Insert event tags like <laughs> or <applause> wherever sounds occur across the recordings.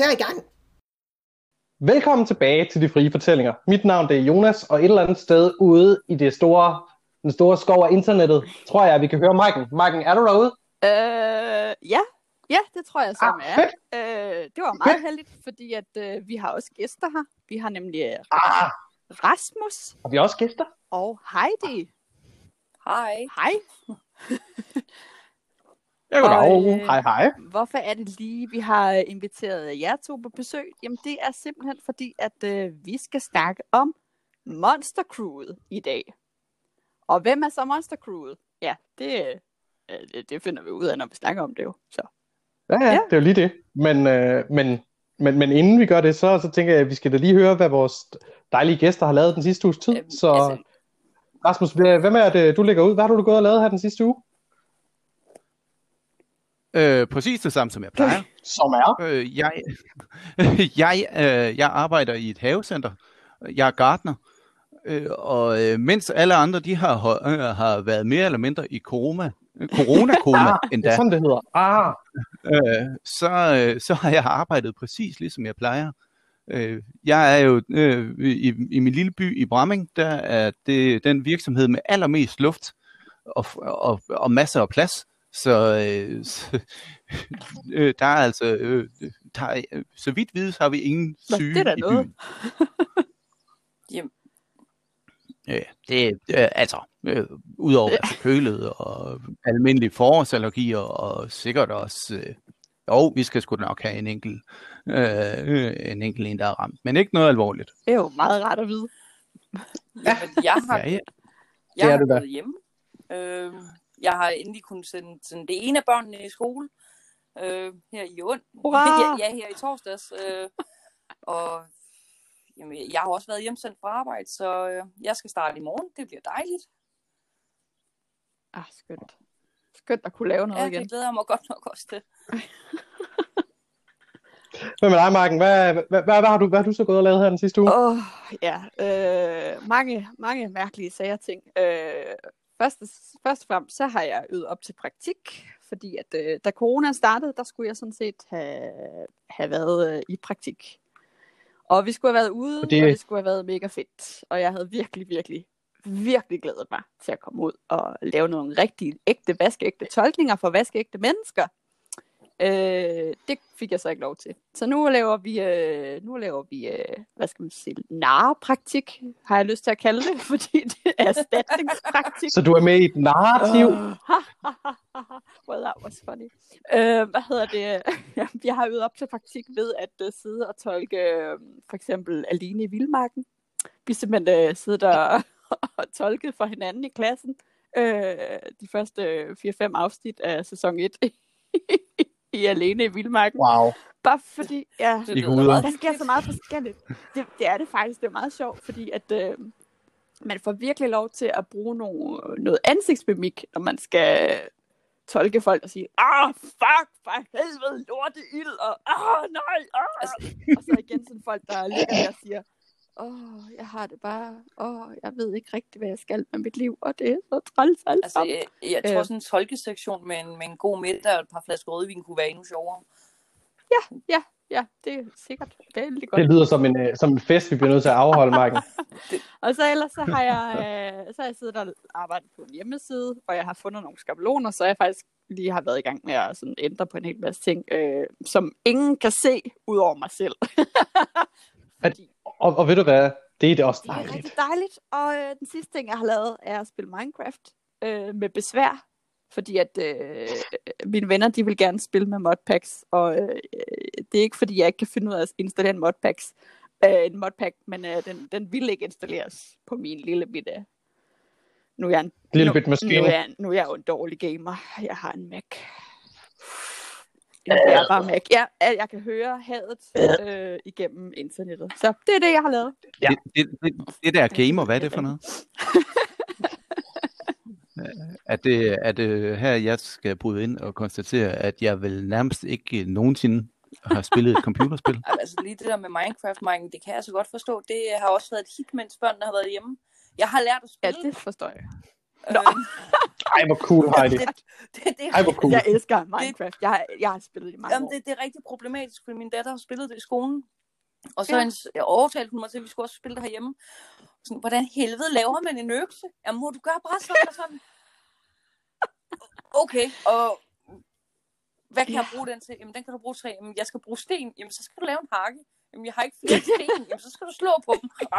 karakter i gang. Velkommen tilbage til De Frie Fortællinger. Mit navn det er Jonas, og et eller andet sted ude i det store, den store skov af internettet, tror jeg, at vi kan høre Maiken. Maiken, er du derude? Øh, ja. Ja, det tror jeg, som Ah, er. Øh, det var meget heldigt, fordi at øh, vi har også gæster her. Vi har nemlig øh, Ah, Rasmus har vi også gæster? og Heidi. Hej. Hej. <laughs> Ja, goddag. øh, Hej, hej. Hvorfor er det lige, vi har øh, inviteret jer to på besøg? Jamen, det er simpelthen fordi, at øh, vi skal snakke om Monster Crewet i dag. Og hvem er så Monster Crewet? Ja, det, øh, det, det finder vi ud af, når vi snakker om det jo. Så. Ja, ja, Ja. det er jo lige det. Men, øh, men, men, men inden vi gør det, så, så tænker jeg, at vi skal da lige høre, hvad vores dejlige gæster har lavet den sidste uges tid. Øhm, Så altså- Rasmus, hvad- hvem er det, du lægger ud? Hvad har du gået og lavet her den sidste uge? Øh, præcis det samme, som jeg plejer. <laughs> Som er? Øh, jeg, <laughs> jeg, øh, jeg arbejder i et havecenter. Jeg er gartner. Øh, og øh, mens alle andre de har, øh, har været mere eller mindre i corona, corona-koma <laughs> Ah, det er endda, sådan, det hedder. Ah, øh, så, øh, så har jeg arbejdet præcis ligesom jeg plejer. Øh, jeg er jo øh, i, i min lille by i Bramming, der er det den virksomhed med allermest luft og, og, og masser af plads. Så, øh, så <laughs> øh, der er altså, øh, der er, øh, så vidt vides har vi ingen Nå, syge det er i noget. byen. <laughs> Jamen. Ja, det er altså, øh, udover at kølet og almindelige forårsallergier, og sikkert også, øh, jo, vi skal sgu nok have en enkelt, øh, en enkelt en, der er ramt, men ikke noget alvorligt. Det er jo meget rart at vide. Jamen, jeg har, Ja, ja. jeg Det er har du gået hjemme. Øh, jeg har endelig kunnet sende sådan det ene af børnene i skole. Øh, her i ond. Hurra! <laughs> ja, ja, her i torsdags. Øh, og jamen, jeg har også været hjemsendt fra arbejde, så øh, jeg skal starte i morgen. Det bliver dejligt. Ah, skønt. Skønt at kunne lave noget Ja, igen. det glæder jeg mig godt nok også til. <laughs> Hvad med dig, Marken? Hvad, hvad, hvad, hvad, har du, hvad har du så gået og lavet her den sidste uge? Åh, oh, ja. Øh, mange, mange mærkelige sager ting. Øh, først, først og fremmest, så har jeg øvet op til praktik, fordi at øh, da corona startede, der skulle jeg sådan set have, have været øh, i praktik. Og vi skulle have været ude, Og det- og det skulle have været mega fedt. Og jeg havde virkelig, virkelig, virkelig glædet mig til at komme ud og lave nogle rigtig ægte, vaskeægte tolkninger for vaskeægte mennesker. Øh, det fik jeg så ikke lov til. Så nu laver vi, øh, nu laver vi øh, hvad skal man sige, narrepraktik, har jeg lyst til at kalde det, <laughs> fordi det er erstatningspraktik. Så du er med i et narrativ? well, that was funny. Øh, hvad hedder det? <laughs> jeg har øvet op til praktik ved at uh, sidde og tolke øh, for eksempel Aline i Vildmarken. Vi simpelthen uh, siddet og, <laughs> og tolket for hinanden i klassen øh, de første 4-5 afsnit af sæson 1 i Alene i Vildmarken. Wow. Bare fordi, ja, I der sker så meget forskelligt. Det, det er det faktisk. Det er meget sjovt, fordi at øh, man får virkelig lov til at bruge nogle, noget ansigtsmimik, når man skal tolke folk og sige, ah, fuck, for helvede, lorte ild, og ah, nej, ah. Altså- Og så igen sådan folk, der ligger der og siger, åh, oh, jeg har det bare, åh, oh, jeg ved ikke rigtigt, hvad jeg skal med mit liv, og det er så træls alt Altså, sammen. jeg, jeg tror, Øh. sådan en tolkesektion med en, med en god middag og et par flasker rødvin kunne være endnu sjovere. Ja, ja, det er sikkert vældig godt. Det lyder som en, øh, som en fest, vi bliver nødt til at afholde, Marken. <laughs> Og så ellers så har jeg, øh, så har jeg siddet og arbejdet på en hjemmeside, og jeg har fundet nogle skabeloner, så jeg faktisk lige har været i gang med at sådan ændre på en hel masse ting, øh, som ingen kan se, udover mig selv. <laughs> Fordi Og, og ved du hvad? Det er det også det er dejligt. rigtig dejligt. Og øh, den sidste ting, jeg har lavet, er at spille Minecraft øh, med besvær. Fordi at øh, mine venner, de vil gerne spille med modpacks, og øh, det er ikke fordi, jeg ikke kan finde ud af at installere en modpacks, øh, en modpack, men øh, den, den vil ikke installeres på min lille bitte. Nu er jeg en, Lille nu, bit maskine. Nu er, jeg, nu er jeg jo en dårlig gamer. Jeg har en Mac. Jeg er bare Mac. Ja, jeg kan høre hadet øh, igennem internettet. Så det er det, jeg har lavet. Ja. Det, det, det, det der gamer, hvad er det for noget? <laughs> Er det, er det her, jeg skal bryde ind og konstatere, at jeg vel nærmest ikke nogensinde har spillet et computerspil? <laughs> Altså lige det der med Minecraft, Mike, det kan jeg så godt forstå. Det har også været et hit, mens børnene har været hjemme. Jeg har lært at Ja, spille, det forstår jeg. Nå. Ej, hvor cool, Heidi. det, det, det, Ej, hvor cool. Jeg elsker Minecraft. Jeg har, jeg har spillet det i mange Jamen, år. det, det er rigtig problematisk, fordi min datter har spillet det i skolen. Og så Ja. ja. hendes, jeg overtalte hun mig til, at vi skulle også spille det herhjemme. Sådan, hvordan helvede laver man en økse? Jamen, må du gøre bare sådan og sådan. <laughs> Okay, og hvad kan jeg bruge den til? Jamen, den kan du bruge til. Jamen, jeg skal bruge sten. Jamen, så skal du lave en hakke. Jamen, jeg har ikke flere sten. Jamen, så skal du slå på dem. <laughs>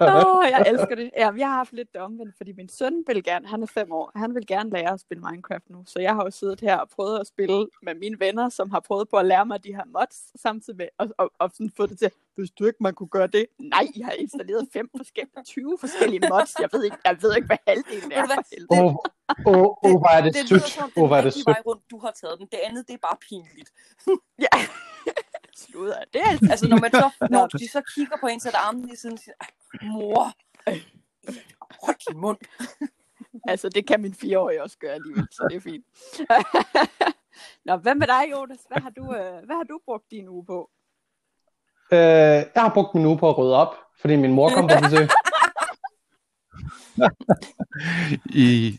Åh, oh, jeg elsker det. Ja, jeg har haft lidt det omvendt, fordi min søn vil gerne, han er fem år, han vil gerne lære at spille Minecraft nu. Så jeg har jo siddet her og prøvet at spille med mine venner, som har prøvet på at lære mig de her mods, samtidig med, og, og, og sådan få det til, hvis du ikke man kunne gøre det. Nej, jeg har installeret fem forskellige, 20 forskellige mods. Jeg ved ikke, jeg ved ikke hvad halvdelen er Ved du. Åh, <laughs> åh, hvor er det det sødt. Åh, hvor er det sødt. vej rundt, du har taget den. Det andet, det er bare pinligt. <laughs> Ja. Sludder. Det er altid. Altså, når, man så, <laughs> når de så kigger på en, så er der armen i siden siger, "Ej, mor, hold din mund. Altså, det kan min fireårige også gøre alligevel, så det er fint. Nå, hvad med dig, Jonas? Hvad har du, øh, hvad har du brugt din uge på? Øh, jeg har brugt min uge på at rydde op, fordi min mor kom på besøg. I,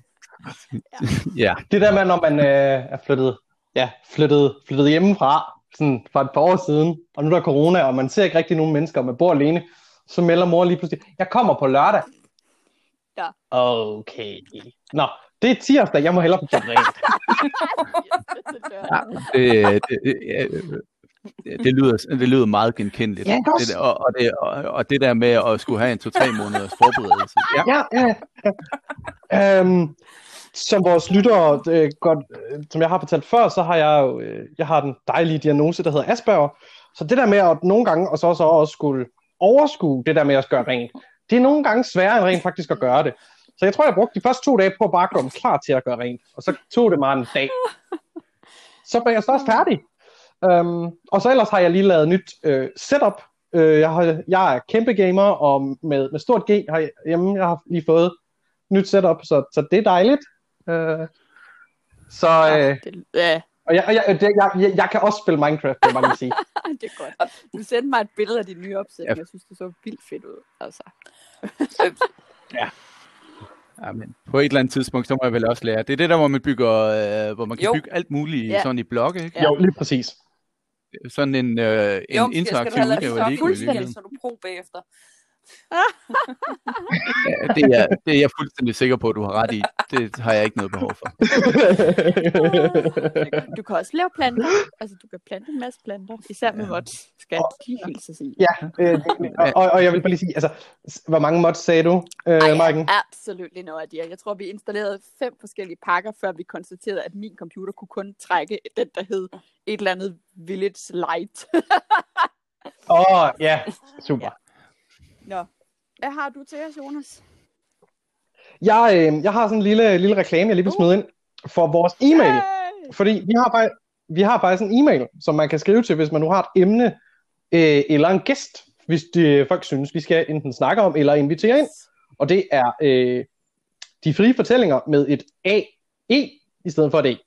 ja, Det der med, når man øh, er flyttet, ja, flyttet, flyttet hjemmefra, sådan for et par år siden, og nu er der corona, og man ser ikke rigtig nogen mennesker, og man bor alene, så melder mor lige pludselig, jeg kommer på lørdag. Ja. Okay. Nå, det er tirsdag, jeg må hellere på rent. <laughs> ja det, det, det, det, lyder, det lyder meget genkendeligt. Ja, det, der- og, og, det, og, og det der med at skulle have en to-tre måneders forberedelse. Ja, Ja, ja, ja. Øhm, som vores lyttere øh, godt, øh, som jeg har fortalt før, så har jeg jo, øh, jeg har den dejlige diagnose, der hedder Asperger. Så det der med at nogle gange, og så, så også skulle overskue det der med at gøre rent, det er nogle gange sværere end rent faktisk at gøre det. Så jeg tror, jeg brugte de første to dage på at bare komme klar til at gøre rent. Og så tog det mig en dag. Så var jeg så også færdig. Um, og så ellers har jeg lige lavet nyt øh, setup. Øh, jeg, har, jeg er kæmpe gamer, og med, med stort G har jeg, hjemme, jeg har lige fået nyt setup, så, så det er dejligt. Øh, så, øh, det, ja, og jeg, og jeg, det, jeg, jeg, jeg kan også spille Minecraft, jeg bare lige sige. <laughs> det er godt. Du sendte mig et billede af din nye opsætning. Ja. Jeg synes, det så vildt fedt ud. Altså. <laughs> ja, men på et eller andet tidspunkt, så må jeg vel også lære. Det er det der, hvor man bygger, øh, hvor man kan Jo. bygge alt muligt Ja. ja. sådan i blokke, ikke? Ja. Jo, lige præcis. Sådan en, øh, en Jo, skal, skal interaktiv du udgave af det Lego i fuldstændig, virkeligheden. så du pro bagefter. Ja, det, er, det er jeg fuldstændig sikker på, at du har ret i. Det har jeg ikke noget behov for. Du kan også lave planter. Altså, du kan plante en masse planter. Især med mods, skal jeg lige hilse at sige. ja, øh, og, og, og jeg vil bare lige sige, altså, hvor mange mods sagde du, øh, Ej, Marken? absolut noget af det. Jeg tror, vi installerede fem forskellige pakker, før vi konstaterede, at min computer kunne kun trække den, der hed et eller andet Village Light. Åh, oh, ja, super. Nå. Hvad har du til os, Jonas? Jeg, øh, jeg har sådan en lille, lille reklame, jeg lige vil smide ind for vores e-mail. Yay! Fordi vi har, faktisk, vi har faktisk en e-mail, som man kan skrive til, hvis man nu har et emne øh, eller en gæst, hvis de, folk synes, vi skal enten snakke om eller invitere ind. Og det er øh, de frie fortællinger med et A, E i stedet for et E.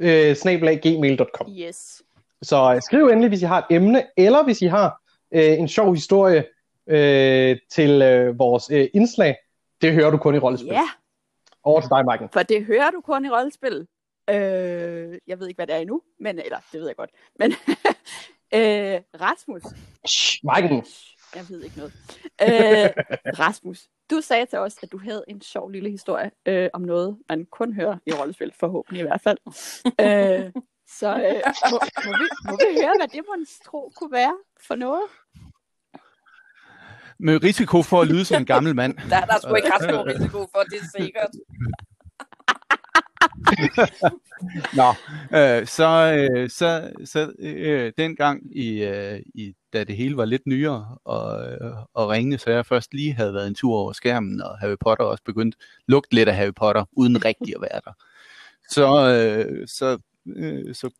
Øh, snabelaggmail.com. Yes. Så øh, skriv endelig, hvis I har et emne, eller hvis I har øh, en sjov historie øh, til øh, vores øh, indslag. Det hører du kun i rollespil. Ja, Over til dig, Marken. for det hører du kun i rollespil. Øh, jeg ved ikke, hvad det er endnu, men, eller det ved jeg godt. Men <laughs> øh, Rasmus, Shh, Marken. jeg ved ikke noget. Øh, Rasmus, du sagde til os, at du havde en sjov lille historie øh, om noget, man kun hører i rollespil, forhåbentlig i hvert fald. <laughs> øh, så øh, må, må, vi, må vi høre, hvad det må tro kunne være for noget? Med risiko for at lyde som en gammel mand. <laughs> Der, der er sgu ikke ret stor risiko for, det er sikkert. <laughs> Nå, øh, så, øh, så, så øh, dengang, i, øh, i, da det hele var lidt nyere og, øh, og ringende, så jeg først lige havde været en tur over skærmen, og Harry Potter også begyndt lugte lidt af Harry Potter, uden rigtig at være der. Så, øh, så, øh, så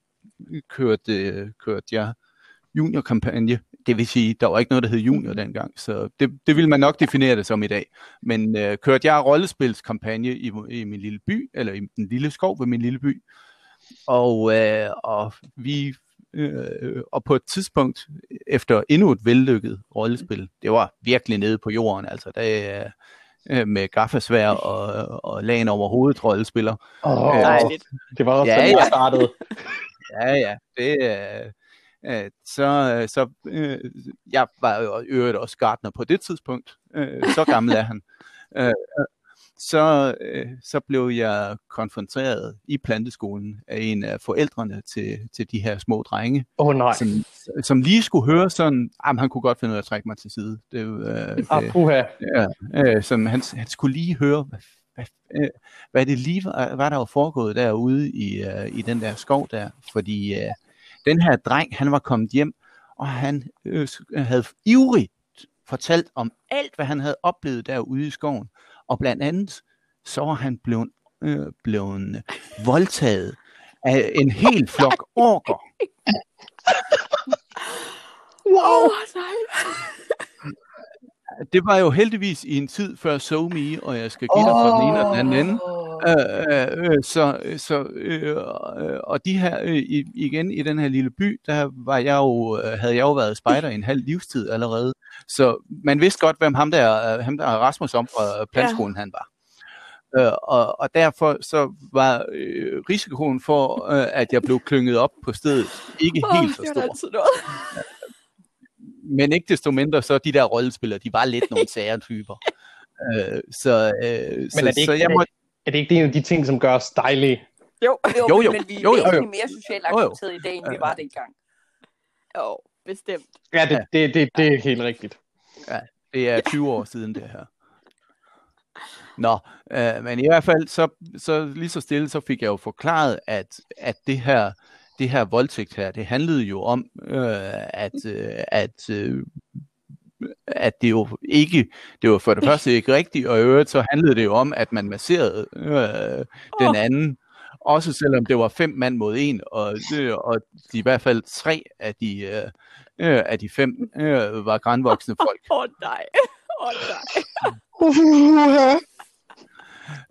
kørte, kørte jeg juniorkampagne. Det vil sige, der var ikke noget, der hed junior dengang, så det, det vil man nok definere det som i dag. Men øh, kørte jeg rollespilskampagne i, i min lille by, eller i den lille skov ved min lille by, og, øh, og vi øh, og på et tidspunkt, efter endnu et vellykket rollespil, det var virkelig nede på jorden, altså der øh, med gaffasvær og, og lagen over hovedet rollespiller. Åh, Øh, Dejligt. det var også Ja, ja, sådan, ja. jeg startede. <laughs> Ja, ja, det er... Øh, så så øh, jeg var jo i øvrigt også gartner på det tidspunkt. Øh, så gammel er han. Øh, øh, så, øh, så blev jeg konfronteret i planteskolen af en af forældrene til, til de her små drenge, oh, nej. som, som lige skulle høre sådan, at han kunne godt finde ud af at trække mig til side. Det, øh, Ah, puha. Ja, øh, som han, han skulle lige høre, hvad, hvad, øh, hvad det lige var, hvad der var foregået derude i, øh, i den der skov der. Fordi øh, den her dreng, han var kommet hjem, og han øh, havde ivrigt fortalt om alt, hvad han havde oplevet derude i skoven. Og blandt andet, så var han blevet, øh, blevet voldtaget af en hel <laughs> flok orker. Wow, oh, nej. Det var jo heldigvis i en tid før SoMe, og jeg skal give dig fra den ene og den anden ende. Øh, øh, øh, så, så øh, øh, og de her øh, igen i den her lille by, der var jeg jo, øh, havde jeg jo været spejder i en halv livstid allerede. Så man vidste godt, hvem ham der, øh, ham der Rasmus om fra plantskolen han var. Øh, og, og derfor så var øh, risikoen for, øh, at jeg blev klynget op på stedet, ikke Oh, helt så stor. <laughs> Men ikke desto mindre, så de der rollespillere, de var lidt nogle <laughs> sære typer. Øh, så, øh, så, er det ikke- så jeg er må, Er det ikke en af de ting, som gør os dejlige? Jo, Jo, Jo, jo. men vi er Jo, jo. mere socialt Jo, jo. accepteret i dag, end vi var dengang. jo, bestemt. Ja, det, det, det, det er helt rigtigt. Det er 20 år siden det her. Nå, øh, men i hvert fald, så, så lige så stille, så fik jeg jo forklaret, at, at det her det her voldtægt her, det handlede jo om, øh, at, øh, at, øh, at det jo ikke, det var for det <laughs> første ikke rigtigt, og i øvrigt så handlede det jo om, at man masserede øh, den anden, også selvom det var fem mand mod en, og, øh, og de, i hvert fald tre af de, øh, øh, af de fem øh, var grænvoksne <laughs> folk. Åh, oh, nej. Åh, oh, nej. Uh, <laughs>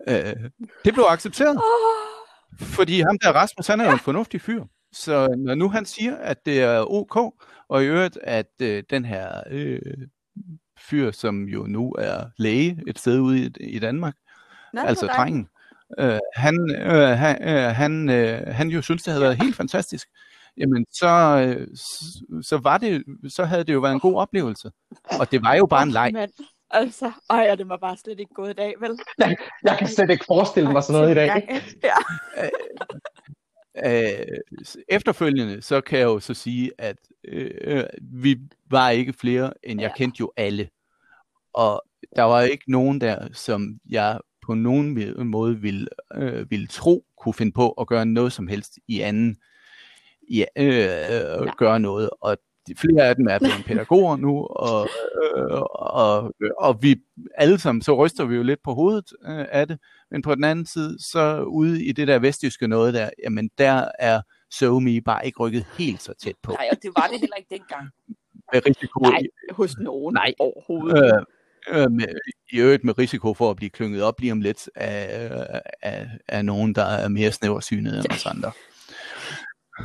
Øh, det blev accepteret, Oh, fordi ham der Rasmus, han er jo en fornuftig fyr. Så når nu han siger, at det er ok, og i øvrigt, at øh, den her øh, fyr, som jo nu er læge et sted ude i, i Danmark, nej, altså drengen, øh, han, øh, han, øh, han, øh, han jo synes, det havde været helt fantastisk, jamen så, øh, så, var det, så havde det jo været en god oplevelse. Og det var jo bare en leg. Men, altså, ej, og det var bare slet ikke gået i dag, vel? jeg kan slet ikke forestille mig sådan noget i dag. <laughs> Ja. Øh, s- efterfølgende, så kan jeg jo så sige, at øh, øh, vi var ikke flere, end jeg Ja. kendte jo alle. Og der var ikke nogen der, som jeg på nogen måde ville, øh, ville tro kunne finde på at gøre noget som helst i anden, ja, øh, øh, gøre noget. Og de, flere af dem er blevet <laughs> pædagoger nu, og, øh, og, og vi alle sammen, så ryster vi jo lidt på hovedet øh, af det, men på den anden side, så ude i det der vestjyske noget der, jamen der er SoMe bare ikke rykket helt så tæt på. Nej, og det var det heller ikke dengang. Med risiko, Nej, hos nogen Nej. overhovedet. øh, øh, med, i øvrigt med risiko for at blive klynget op lige om lidt af, af, af nogen, der er mere snæversynet end os andre.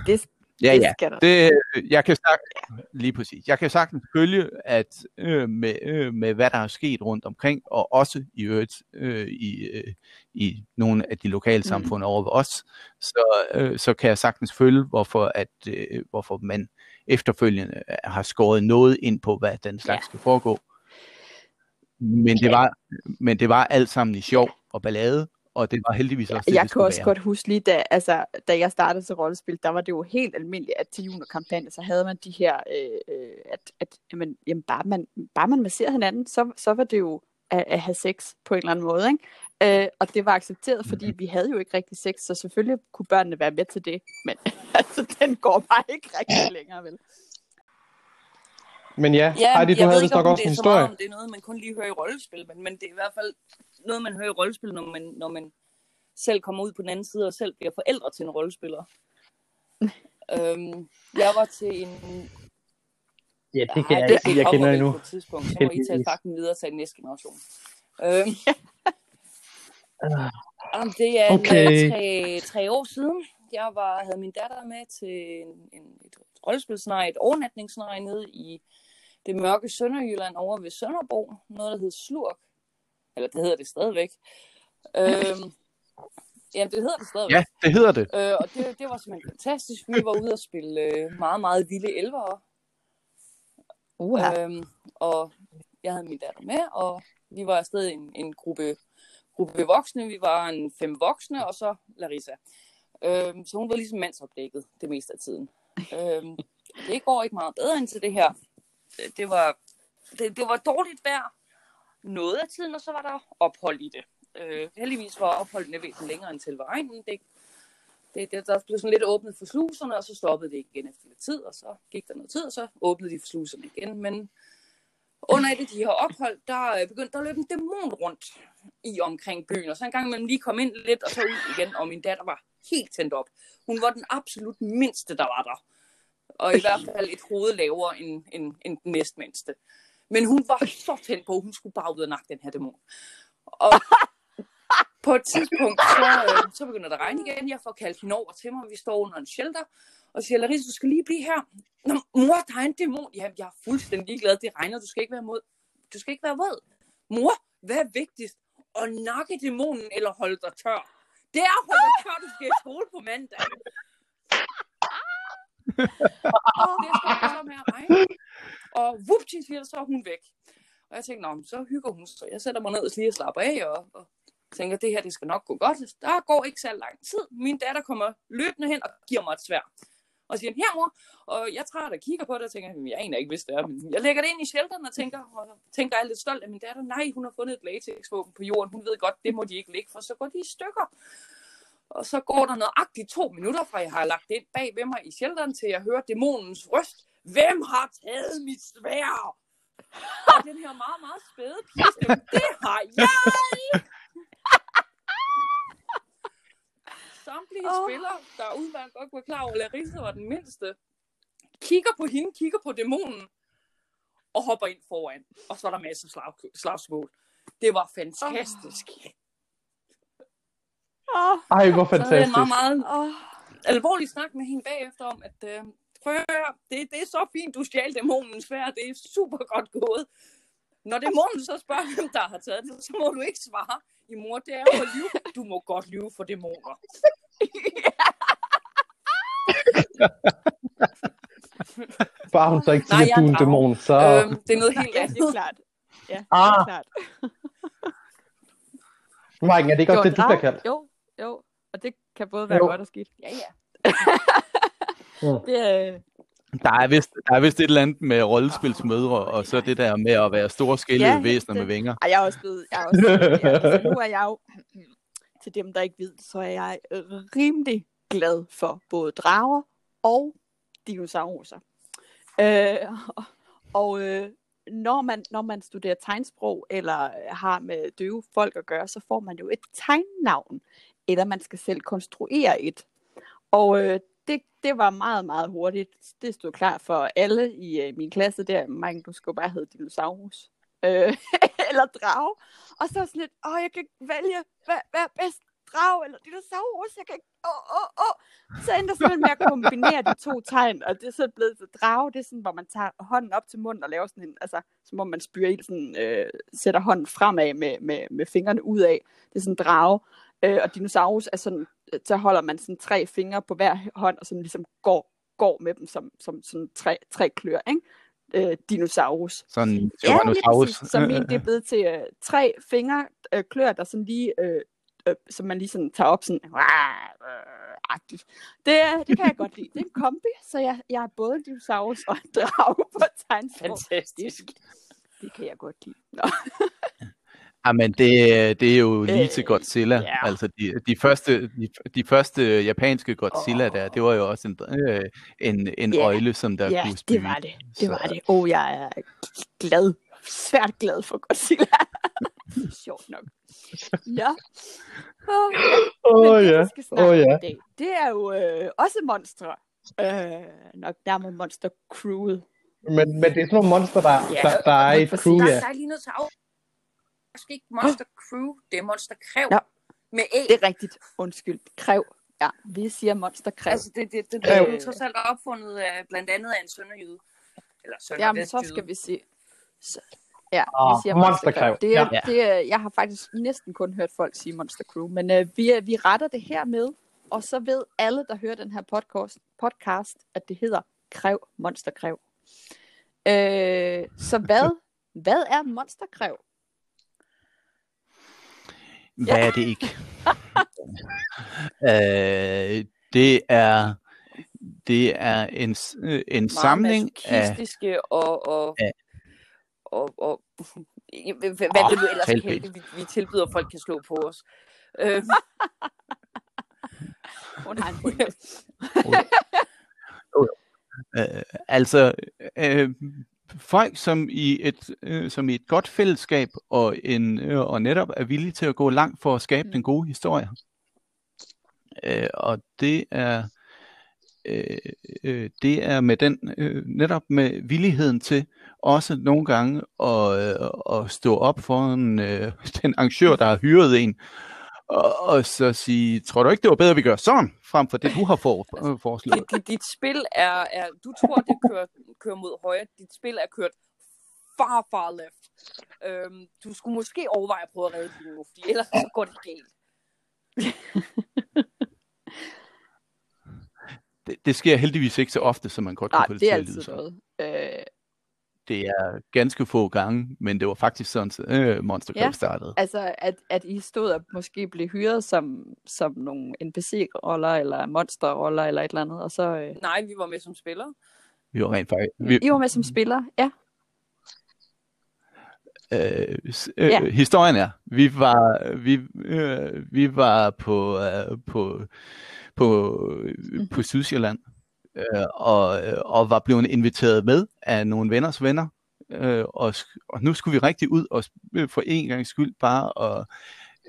Det, Ja, det ja. Det, jeg kan sagtens, lige præcis. Jeg kan sagtens følge, at øh, med, øh, med hvad der er sket rundt omkring, og også i øvrigt øh, i, øh, i nogle af de lokale samfund mm. over ved os, så, øh, så kan jeg sagtens følge, hvorfor, at, øh, hvorfor man efterfølgende har skåret noget ind på, hvad den slags Ja. skal foregå. Men det, var, men det var alt sammen i sjov og ballade, og det var heldigvis også det, jeg det kan også være. godt huske lige, da, altså, da jeg startede til rollespil, der var det jo helt almindeligt, at til juniorkampagne, så havde man de her, øh, øh, at, at jamen, jamen, bare, man, bare man masserer hinanden, så, så var det jo at, at have sex på en eller anden måde. Ikke? Øh, og det var accepteret, fordi Mhm. vi havde jo ikke rigtig sex, så selvfølgelig kunne børnene være med til det, men <laughs> altså, den går bare ikke rigtig længere, vel? Men ja, Ja, Heidi, du jeg havde vist nok også det en er så meget, historie. om det er noget, man kun lige hører i rollespil, men, men det er i hvert fald noget, man hører i rollespil, når man, når man selv kommer ud på den anden side og selv bliver forældre til en rollespiller. <laughs> øhm, jeg var til en... Ja, det Ej, kan jeg det ikke sige, jeg kender endnu. På et tidspunkt, så må I tage fakten videre til næste generation. Øhm, <laughs> Jamen, det er okay. tre, tre år siden. Jeg var, havde min datter med til en, en, et rollespilsnej, et overnatningsnej nede i det mørke Sønderjylland over ved Sønderborg. Noget, der hed Slurk. Eller det hedder det stadigvæk. Øhm, jamen, det hedder det stadigvæk. Ja, det hedder det. Øh, og det, det var simpelthen fantastisk. Vi var ude og spille øh, meget, meget vilde elvere. Uha. Øhm, og jeg havde min datter med, og vi var afsted en, en gruppe, gruppe voksne. Vi var en fem voksne, og så Larissa. Øhm, så hun var ligesom mandsopdækket det meste af tiden. Øhm, det går ikke meget bedre end til det her. Det, det, var, det, det var dårligt vejr noget af tiden, og så var der ophold i det. Øh, heldigvis var opholdene væsentligt længere end til regnen. Det, det, det, der blev sådan lidt åbnet for sluserne, og så stoppede det igen efter lidt tid, og så gik der noget tid, og så åbnede de for sluserne igen. Men under et af de her ophold, der øh, begyndte der at løbe en dæmon rundt i omkring byen, og så en gang imellem lige kom ind lidt, og så ud igen, og min datter var helt tændt op. Hun var den absolut mindste, der var der. Og i hvert fald et hoved lavere end, end, end den næstmindste. Men hun var så tændt på, at hun skulle bare ud og nakke den her dæmon. Og på et tidspunkt, så, øh, så begynder der at regne igen. Jeg får kaldt hende over til mig. Vi står under en shelter. Og siger, Larissa, du skal lige blive her. Nå, mor, der er en dæmon. Jamen, jeg er fuldstændig ligeglad. Det regner. Du skal ikke være mod. Du skal ikke være våd. Mor, hvad er vigtigst? At nakke dæmonen eller holde dig tør? Det er at holde dig tør, du skal i skole på mandag. <laughs> det skal så med at regne. Og vupti, siger så er hun væk. Og jeg tænkte, Nå, så hygger hun sig. Jeg sætter mig ned og lige og slapper af, og, og tænker, det her det skal nok gå godt. Der går ikke så lang tid. Min datter kommer løbende hen og giver mig et svær. Og siger, her mor, og jeg træder og kigger på det og tænker, jeg aner ikke, hvis det er. Men jeg lægger det ind i shelteren og tænker, og tænker jeg er lidt stolt af min datter. Nej, hun har fundet et latexvåben på jorden. Hun ved godt, det må de ikke ligge, for så går de i stykker. Og så går der nøjagtigt to minutter, fra jeg har lagt det ind bag ved mig i shelteren, til jeg hører dæmonens røst. Hvem har taget mit svær? Og den her meget, meget spæde pige, <laughs> det har jeg! Samtlige oh. spillere, der udvalgt godt var klar over, at Larissa var den mindste, kigger på hende, kigger på dæmonen, og hopper ind foran. Og så er der masser af slag, slagsmål. Det var fantastisk. Oh. Ej, hvor Så havde jeg fantastisk. en meget, meget Oh. alvorlig snak med hende bagefter om, at øh, prøv det, det er så fint, du stjal dæmonens svær. Det er super godt gået. Når dæmonen så spørger, hvem der har taget det, så må du ikke svare. I mor, det er jo at lyve. Du må godt lyve for dæmoner. <laughs> Bare hun så ikke siger, at du er en dæmon, så... Øhm, det er noget helt Ja, andet. det er klart. Ja, det Ah. er klart. Mike, er det ikke også det, du bliver kaldt? Jo, jo. Og det kan både være Jo. godt og skidt. Ja, ja. <laughs> Det er, Der er, vist, der er vist et eller andet med rollespilsmødre, og så det der med at være store skældede Ja, væsener det- med vinger. Ej, jeg er også blevet, jeg er også blevet, ja, altså, nu er jeg jo, <clears throat> til dem, der ikke ved så er jeg rimelig glad for både drager og dinosaurer. Øh, og og øh, når, man, når man studerer tegnsprog, eller har med døve folk at gøre, så får man jo et tegnnavn, eller man skal selv konstruere et. Og øh, det, det var meget, meget hurtigt. Det stod klar for alle i øh, min klasse der. Mange, du skulle bare hedde dinosaurus. Øh, <laughs> eller drage. Og så sådan lidt, åh, jeg kan ikke vælge, hvad, hvad er bedst? Drage eller dinosaurus? Jeg kan ikke, åh, åh, åh. Så endte jeg med at kombinere de to tegn, og det er så blevet til drage. Det er sådan, hvor man tager hånden op til munden og laver sådan en, altså, som om man spyrer ild, sådan, øh, sætter hånden fremad med, med, med fingrene ud af. Det er sådan drage. Øh, og dinosaurus er sådan, så holder man sådan tre fingre på hver hånd, og sådan ligesom går, går med dem som, som sådan tre, tre klør, ikke? Øh, dinosaurus. Sådan en Ja, Tyrannosaurus. præcis. Så min, det er blevet til øh, tre fingre, øh, klør, der sådan lige, øh, øh, som man lige sådan tager op sådan, øh. Det, er- det kan jeg godt lide. Det er en kombi, så jeg, jeg er både en dinosaurus og en drage på tegnsprog. Fantastisk. Det kan jeg godt lide. Nå. Jamen, det, det er jo lige til Øh, Godzilla. ja. Altså, de, de, første, de, de første japanske Godzilla der, det var jo også en, øh, en, en Ja. øjle, som der Ja, kunne spy. det var det. Det var det. Åh, oh, jeg er glad. Svært glad for Godzilla. <laughs> Sjovt nok. Ja. Oh, Åh Men oh, det, ja. vi skal snakke Åh om ja. i dag, det er jo øh, også monstre. Øh, nok nærmere monster crewet. Men, men det er sådan nogle monster, der, Ja, der, der er i et crew, Der, ja. der er lige noget til er ikke Monster Crew, det er Monster Kræv. Ja. Med æg. Det er rigtigt. Undskyld. Kræv. Ja, vi siger monsterkræv. Altså, det, det, det, det Kræv. er jo trods alt opfundet af, blandt andet af en sønderjyde. Eller Jamen, så skal vi sige... Så, ja, Ah, vi siger monsterkræv. monsterkræv. Det er, Ja. det er, jeg har faktisk næsten kun hørt folk sige Monster Crew, men øh, vi, vi retter det her med, og så ved alle, der hører den her podcast, podcast at det hedder Kræv Monsterkræv. Øh, så hvad, <laughs> hvad er monsterkræv? Hvad er det ikke? øh, det er det er en, øh, en Meget samling af og, og, Ja. og, og, hvad, hvad Åh, det nu ellers kalde vi, vi tilbyder, at folk kan slå på os. Øh, Hun har en pointe. øh, altså øh, folk som i et øh, som i et godt fællesskab og en øh, og netop er villige til at gå langt for at skabe Mm. den gode historie. Øh, og det er øh, øh, det er med den øh, netop med villigheden til også nogle gange at, øh, at stå op for en, øh, <laughs> den arrangør, der har hyret en, og, og så sige, tror du ikke, det var bedre, at vi gør sådan, frem for det, du har for, øh, <laughs> foreslået? dit, dit, spil er, er, du tror, det kører, kører mod højre. Dit spil er kørt far, far left. Øhm, du skulle måske overveje at prøve at redde nu, fordi ellers så går det galt. <laughs> Det, det sker heldigvis ikke så ofte, som man godt Nej, kunne få det det til at lyde altid som. noget. Øh, Det er ganske få gange, men det var faktisk sådan, øh, Monster Club Ja. startede. altså, at, at I stod og måske blev hyret som, som nogle NPC-roller, eller monster-roller, eller et eller andet, og så... Øh, Nej, vi var med som spillere. Vi var rent faktisk... Vi, I var med som spiller, ja. øh, øh, Ja. Historien er, vi var, vi, øh, vi var på, øh, på, på, Mhm. på Sydsjælland, øh, og, øh, og var blevet inviteret med af nogle venners venner, øh, og, og nu skulle vi rigtig ud og øh, for en gang skyld bare og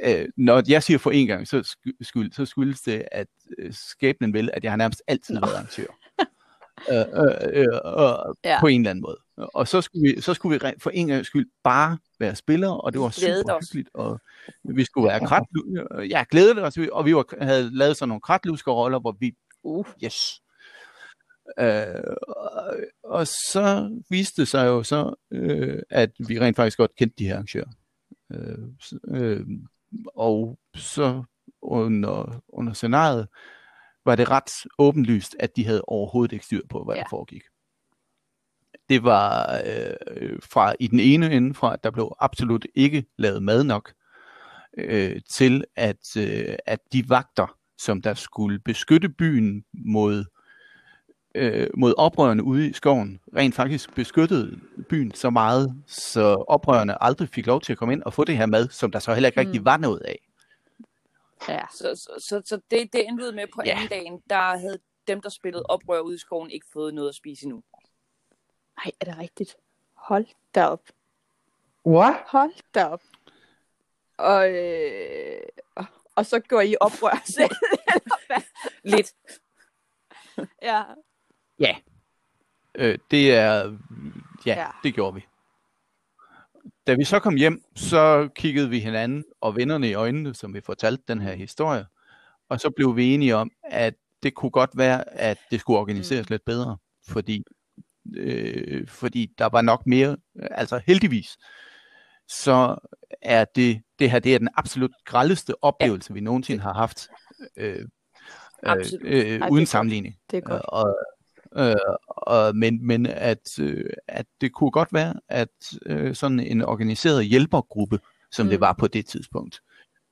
øh, når jeg siger for en gang så sky- skyld, så skyldes det, at øh, skæbnen vil, at jeg har nærmest altid været arrangør. øh, øh, øh, og Ja. på en eller anden måde. Og så skulle vi, så skulle vi for en gang skyld bare være spillere, og det var super os. hyggeligt, og vi skulle være krat, ja, glædede os, og vi var, havde lavet sådan nogle kratluskerroller, hvor vi, Uh. yes. Øh, og, og så viste det sig jo så, øh, at vi rent faktisk godt kendte de her arrangører. Øh, øh, og så under, under scenariet var det ret åbenlyst, at de havde overhovedet ikke styr på, hvad. Ja. der foregik. Det var øh, fra i den ene ende fra, at der blev absolut ikke lavet mad nok, øh, til at, øh, at de vagter, som der skulle beskytte byen mod øh, mod oprørerne ude i skoven, rent faktisk beskyttede byen så meget, så oprørerne aldrig fik lov til at komme ind og få det her mad, som der så heller ikke Mm. rigtig var noget af. Ja. Så, så, så, så det, det endte med på Ja. anden dagen, der havde dem, der spillede oprør ude i skoven, ikke fået noget at spise endnu. Ej, er det rigtigt? Hold da op. What? Hold da op. Og, øh, og- så går I oprør selv. <laughs> Lidt. ja. Øh, det er, ja, Ja. ja, det gjorde vi. Da vi så kom hjem, så kiggede vi hinanden og vennerne i øjnene, som vi fortalte den her historie, og så blev vi enige om, at det kunne godt være, at det skulle organiseres mm. lidt bedre, fordi, øh, fordi der var nok mere, altså heldigvis, så er det, det her det er den absolut grældeste oplevelse, ja. vi nogensinde har haft, øh, øh, Absolut. øh, Ej, det uden godt. sammenligning. Det er godt. Og, øh, og, men men at, øh, at det kunne godt være, at øh, sådan en organiseret hjælpergruppe, som mm. det var på det tidspunkt,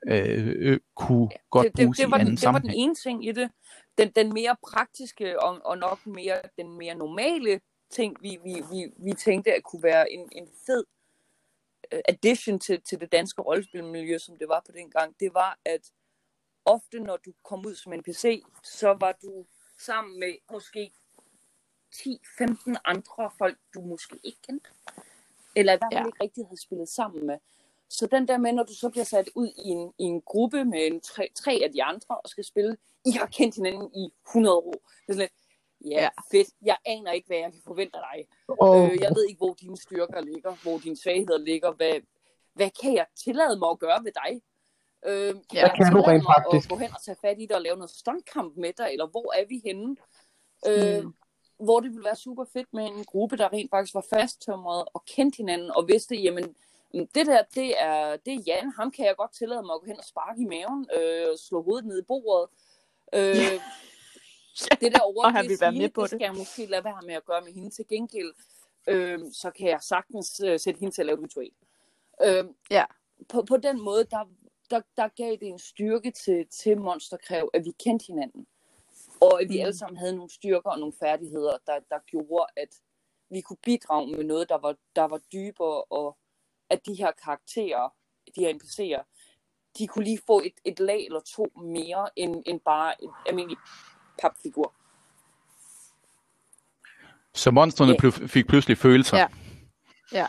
øh, øh, kunne godt det, det, bruges det, var i den, anden det var den sammenhæng. ene ting i det. Den, den mere praktiske og, og nok mere, den mere normale ting, vi, vi, vi, vi tænkte at kunne være en, en fed uh, addition til, til det danske rollespilmiljø, som det var på den gang, det var, at ofte når du kom ud som NPC, så var du sammen med måske 10-15 andre folk, du måske ikke kendte. Eller i hvert fald Ja. ikke rigtig havde spillet sammen med. Så den der med, når du så bliver sat ud i en, i en gruppe med en tre, tre af de andre og skal spille, I har kendt hinanden i 100 år. Det er sådan lidt, ja, Ja. fedt. Jeg aner ikke, hvad jeg kan forvente af dig. Oh, Øh, jeg ved ikke, hvor dine styrker ligger, hvor dine svagheder ligger. Hvad, hvad kan jeg tillade mig at gøre ved dig? Øh, kan jeg du tillade rent mig faktisk. at gå hen og tage fat i det og lave noget stuntkamp med dig, eller hvor er vi henne? Øh, Mm. Hvor det ville være super fedt med en gruppe, der rent faktisk var fasttømret og kendte hinanden, og vidste, jamen, mm, det der, det er, det er Jan, ham kan jeg godt tillade mig at gå hen og sparke i maven, øh, slå hovedet ned i bordet. Øh, <laughs> det der over, Og han vil være med på det det. skal jeg måske lade være med at gøre med hende til gengæld. Øh, så kan jeg sagtens øh, sætte hende til at lave et ritual. Øh, Ja. på, på den måde, der, der, der gav det en styrke til, til Monsterkræv, at vi kendte hinanden. Og at vi Mm. alle sammen havde nogle styrker og nogle færdigheder, der, der gjorde, at vi kunne bidrage med noget, der var, der var dybere, og at de her karakterer, de her NPC'er, de kunne lige få et, et lag eller to mere, end, end bare en almindelig papfigur. Så monstrene Ja. pl- fik pludselig følelser. Ja. Ja.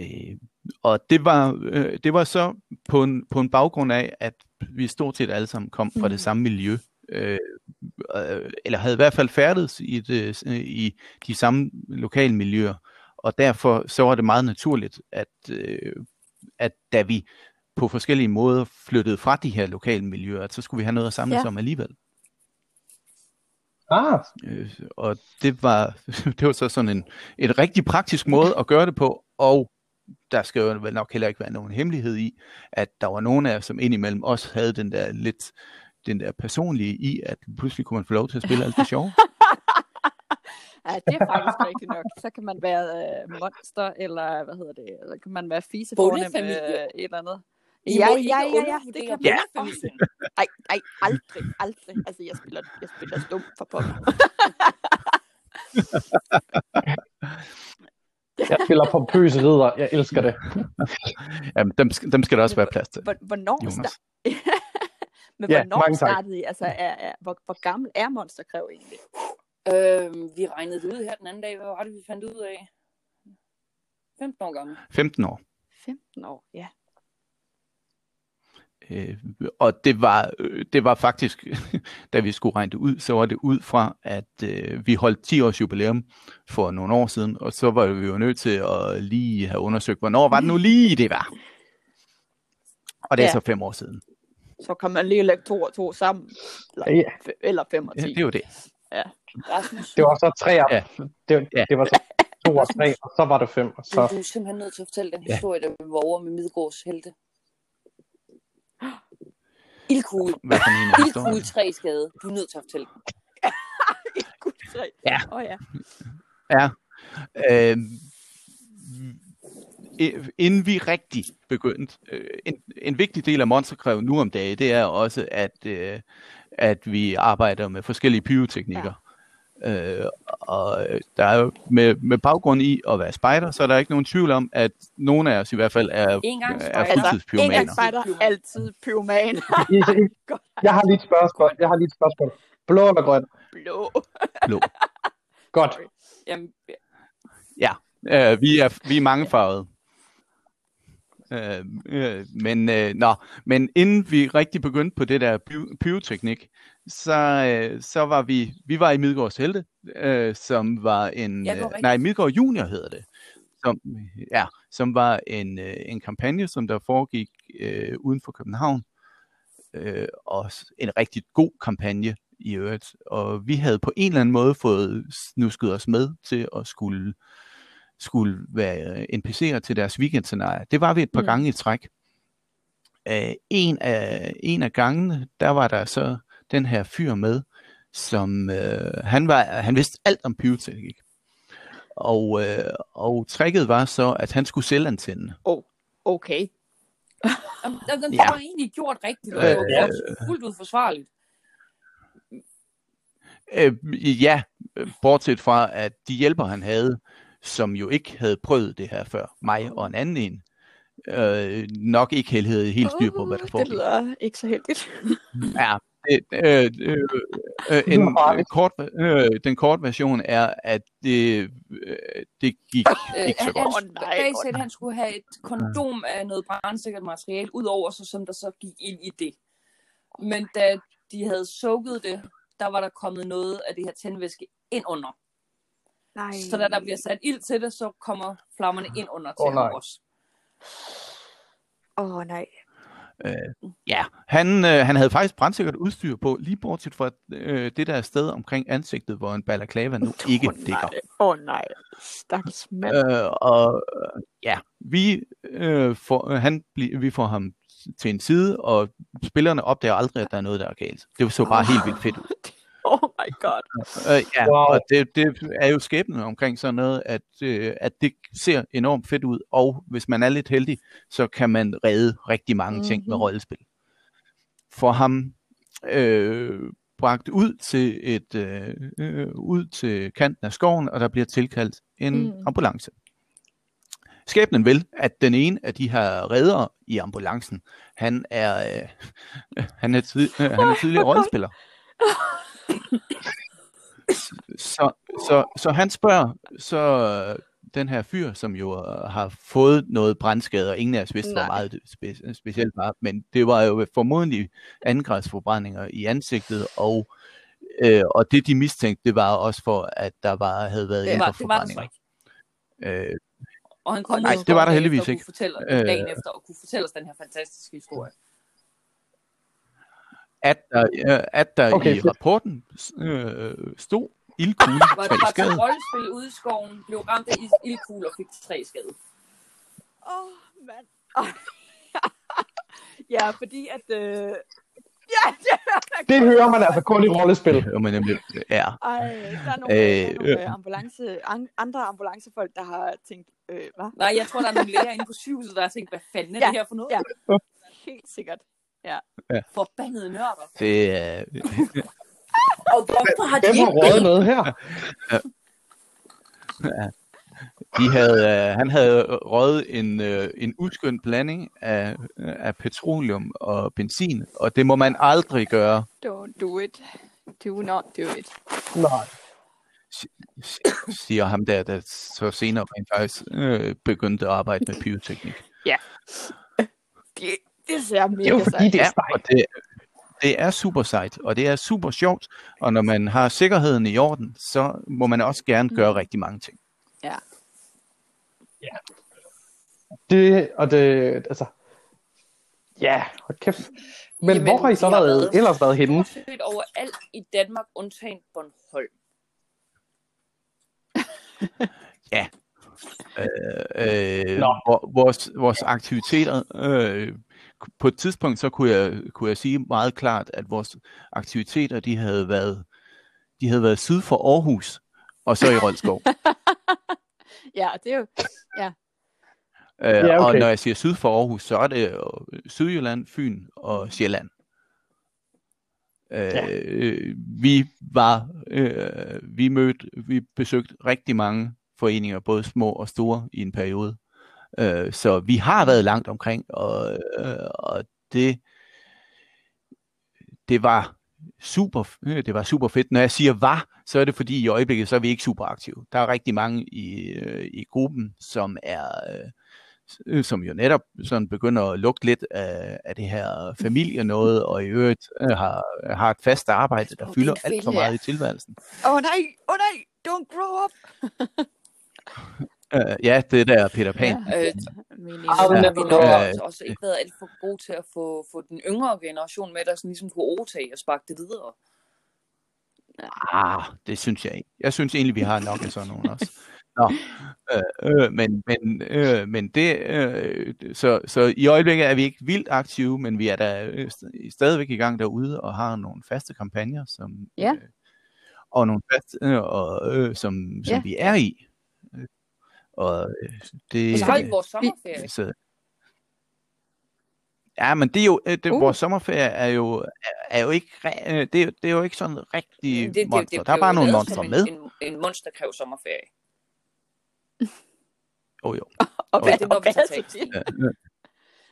Øh, og det var, øh, det var så på en, på en baggrund af, at vi stort set alle sammen kom fra Mm. det samme miljø. Øh, øh, eller havde i hvert fald færdedes i, det, øh, i de samme lokale miljøer. Og derfor så var det meget naturligt, at, øh, at da vi på forskellige måder flyttede fra de her lokale miljøer, at så skulle vi have noget at samles Ja. ja. om alligevel. Ah, Øh, og det var, <laughs> det var så sådan en, en rigtig praktisk måde at gøre det på, og der skal jo vel nok heller ikke være nogen hemmelighed i, at der var nogen af os, som indimellem også havde den der lidt den der personlige i, at pludselig kunne man få lov til at spille alt det sjove. <laughs> Ja, det er faktisk rigtigt nok. Så kan man være øh, monster, eller hvad hedder det, eller kan man være fise Bondefamilie. øh, et eller andet. I Ja, ja, ja, ja, undervurdere det kan Ja. bondefamilien. Ej, ej, aldrig, aldrig. Altså, jeg spiller, jeg spiller stum for pokker. <laughs> jeg spiller pompøse ridder. Jeg elsker det. <laughs> Jamen, dem, skal- dem skal der også være plads til. Hvor- Hvornår, Jonas. <laughs> Men Ja, hvornår mange startede I? Altså, er, er, hvor, hvor gammel er Monsterkræv egentlig? Øh, vi regnede det ud her den anden dag. Hvad var det, vi fandt ud af? 15 år gammel. 15 år. 15 år, ja. Øh, og det var, øh, det var faktisk, <laughs> da vi skulle regne det ud, så var det ud fra, at øh, vi holdt 10 års jubilæum for nogle år siden, og så var vi jo nødt til at lige have undersøgt, hvornår var det nu lige det var. Og det er Ja. så fem år siden. Så kan man lige lægge to og to sammen. Eller, Ja. f- eller fem og Ja, ti. det er jo det. Rasmus, Det var så tre af Ja. det, Ja. det var så to og tre, og så var det fem. Og så, du er simpelthen nødt til at fortælle den Ja. historie, der vi var over med Midgårds helte. Ildkugle. Hvad for en Ildkugle historien? 3 skade. Du er nødt til at fortælle den. <laughs> Gud, tre. Ja. Åh oh, ja. Ja. Øh, inden vi rigtig begyndte, øh, en, en vigtig del af Monsterkræv nu om dagen, det er også, at, øh, at vi arbejder med forskellige pyroteknikker. Ja. Øh, og der er jo med, med baggrund i at være spejder, så er der ikke nogen tvivl om, at nogle af os i hvert fald er, En gang er spejder. Altså, en fuldtidspyromaner. gang spejder, altid pyroman. <laughs> Jeg har lige et spørgsmål. Jeg har lige et spørgsmål. Blå eller grøn? Blå. Blå. <laughs> Godt. Jamen, Øh, vi, er, vi er mangefarvede. Øh, øh, men, øh, nå, men inden vi rigtig begyndte på det der py- pyroteknik, så, øh, så var vi, vi var i Midgårds Helte, øh, som var en, øh, nej, Midgård Junior hedder det, som, ja, som var en, øh, en kampagne, som der foregik øh, uden for København, øh, og en rigtig god kampagne i øvrigt, og vi havde på en eller anden måde fået snusket os med til at skulle skulle være NPC'er til deres weekendscenarie. Det var vi et par mm. gange i træk. Uh, en, af, en af gangene, der var der så den her fyr med, som uh, han, var, han vidste alt om pyroteknik. Og, uh, og tricket var så, at han skulle selv antænde. Okay. jamen, den, Ja. var egentlig gjort rigtigt, og Øh, det var ja. også fuldt ud forsvarligt. Uh, ja, øh, bortset fra, at de hjælper, han havde, som jo ikke havde prøvet det her før, mig og en anden en, øh, nok ikke helt havde helt styr på, hvad der Uh, Det foregik. lyder ikke så heldigt. Ja, øh, øh, øh, en, farligt. kort, øh, den korte version er, at det, øh, det gik Øh, ikke så han, godt. Han, åh, sagde, at han skulle have et kondom af noget brandsikkert materiale, udover så, som der så gik ind i det. Men da de havde sukket det, der var der kommet noget af det her tændvæske ind under. Nej. Så da der bliver sat ild til det, så kommer flammerne ind under til nej. også. Åh, oh, nej. Ja, han, øh, han havde faktisk brandsikkert udstyr på, lige bortset fra øh, det der sted omkring ansigtet, hvor en balaclava nu ikke Åh, dækker. Åh, oh, nej. Stakkels mand. Øh, og øh, ja, vi, øh, får, øh, han bli, vi får ham til en side, og spillerne opdager aldrig, at der er noget, der er galt. Det så bare helt vildt fedt ud. <laughs> <laughs> Oh my god. Øh, ja, Wow. og det, det er jo skæbnen omkring sådan noget, at, øh, at det ser enormt fedt ud, og hvis man er lidt heldig, så kan man redde rigtig mange mm-hmm. ting med Mhm. rollespil. For ham øh, bragt ud til et øh, øh, ud til kanten af skoven, og der bliver tilkaldt en Mm. ambulance. Skæbnen vil, at den ene af de her reddere i ambulancen, han er, øh, <laughs> han er, tid, øh, han er tidligere <laughs> rollespiller. Så, så, så han spørger så øh, den her fyr, som jo øh, har fået noget brandskade, og ingen af os vidste, hvor meget spe, specielt var, men det var jo formodentlig andengradsforbrændinger i ansigtet, og, øh, og det de mistænkte, det var også for, at der var, havde været Det var, det var der så forbrændinger. ikke. Øh, Og han kom Nej, det var der heldigvis ikke. Kunne fortælle, Øh. dagen efter og kunne fortælle os den her fantastiske historie. At der, øh, at der Okay, i fedt. rapporten øh, stod ildkugle, Var, tre var til skade. rollespil ude i skoven, blev ramt af ildkugler og fik tre skade. Åh, oh, mand. <laughs> ja, fordi at... Øh... <laughs> Ja, det Det hører man altså kun i rollespil. Jo, men nemlig, ja. Ej, der er nogle, øh, der er Øh, nogle øh, ambulance, an, andre ambulancefolk, der har tænkt, øh, hvad? Nej, jeg tror, der er nogle læger inde på sygehuset, der har tænkt, hvad fanden er Ja, det her for noget? ja. <laughs> Helt sikkert. Forbandede nørder. Det er, <laughs> Og hvorfor har de Hvem har ikke røget noget her? de havde, øh, han havde røget en, øh, en uskøn blanding af, af petroleum og benzin, og det må man aldrig gøre, Don't do it. Do not do it. Nej. siger ham der, der så senere rent faktisk øh, begyndte at arbejde med pyroteknik. Det, det ser mega Det er jo fordi, sejt. det er Ja, og det, det er super sejt, og det er super sjovt, og når man har sikkerheden i orden, så må man også gerne gøre rigtig mange ting. Ja. Det, og det, altså... Ja, hold kæft. Men Jamen, hvor har I så har været, været- ellers været henne? set overalt i Danmark, undtagen Bornholm. <laughs> Øh, Nå. hvor, vores, vores aktiviteter, øh, på et tidspunkt så kunne jeg, kunne jeg sige meget klart, at vores aktiviteter, de havde været, de havde været syd for Aarhus, og så i Rolskov. <laughs> Ja, det er jo... Øh, Ja, Og okay. når jeg siger syd for Aarhus, så er det jo Sydjylland, Fyn og Sjælland. Øh, Vi var, øh, vi mødte, vi besøgte rigtig mange foreninger, både små og store, i en periode. Øh, så vi har været langt omkring, og, øh, og det, det var super, øh, det var super fedt. Når jeg siger var, så er det fordi i øjeblikket, så er vi ikke super aktive. Der er rigtig mange i, øh, i gruppen, som er, som jo netop sådan begynder at lugte lidt af, af det her familie noget, og i øvrigt har, har et fast arbejde, der Åh, fylder alt for meget i tilværelsen. Åh oh, nej, åh oh, nej, don't grow up. <laughs> Øh, ja, det der Peter Pan. Ja. Øh, men vi har Ja. også, ikke været alt for gode til at få, få den yngre generation med, der sådan ligesom kunne overtage og sparke det videre. Ah, det synes jeg ikke. Jeg synes egentlig, vi har nok af sådan nogen også. Nå, øh, øh, men, men, øh, men det, øh, så, så i øjeblikket er vi ikke vildt aktive, men vi er da øh, st- stadigvæk i gang derude og har nogle faste kampagner, som, Ja. øh, og nogle faste, øh, og, øh, som, som Ja. vi er i. Øh, Og øh, det, vi vores sommerferie. så, ja, men det er jo, øh, det, Uh. vores sommerferie er jo, er, er jo ikke, øh, det, er, det er jo ikke sådan rigtig Det, det, monster. det, Der er bare nogle monstre med. En, en monsterkræv sommerferie. Oh, jo. <laughs> Og hvad, det og hvad til. det?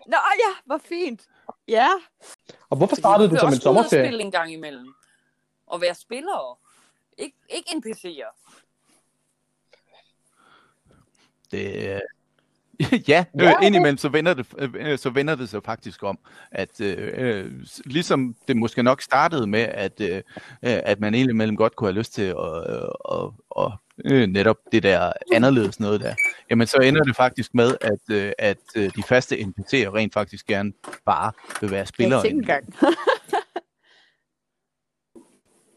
Nå ja, hvor fint. Ja, Og hvorfor startede du vil som en og sommerferie? spille en gang imellem. Og være spillere. Ik- ikke NPC'er. Det, øh, <laughs> ja, øh, Ja, okay. indimellem så vender, det, øh, så vender det sig faktisk om, at øh, øh, ligesom det måske nok startede med, at, øh, øh, at man indimellem godt kunne have lyst til at, øh, og, og, øh, netop det der anderledes noget der, jamen så ender det faktisk med, at, øh, at øh, de faste NPC'er rent faktisk gerne bare vil være spillere. Jeg. <laughs>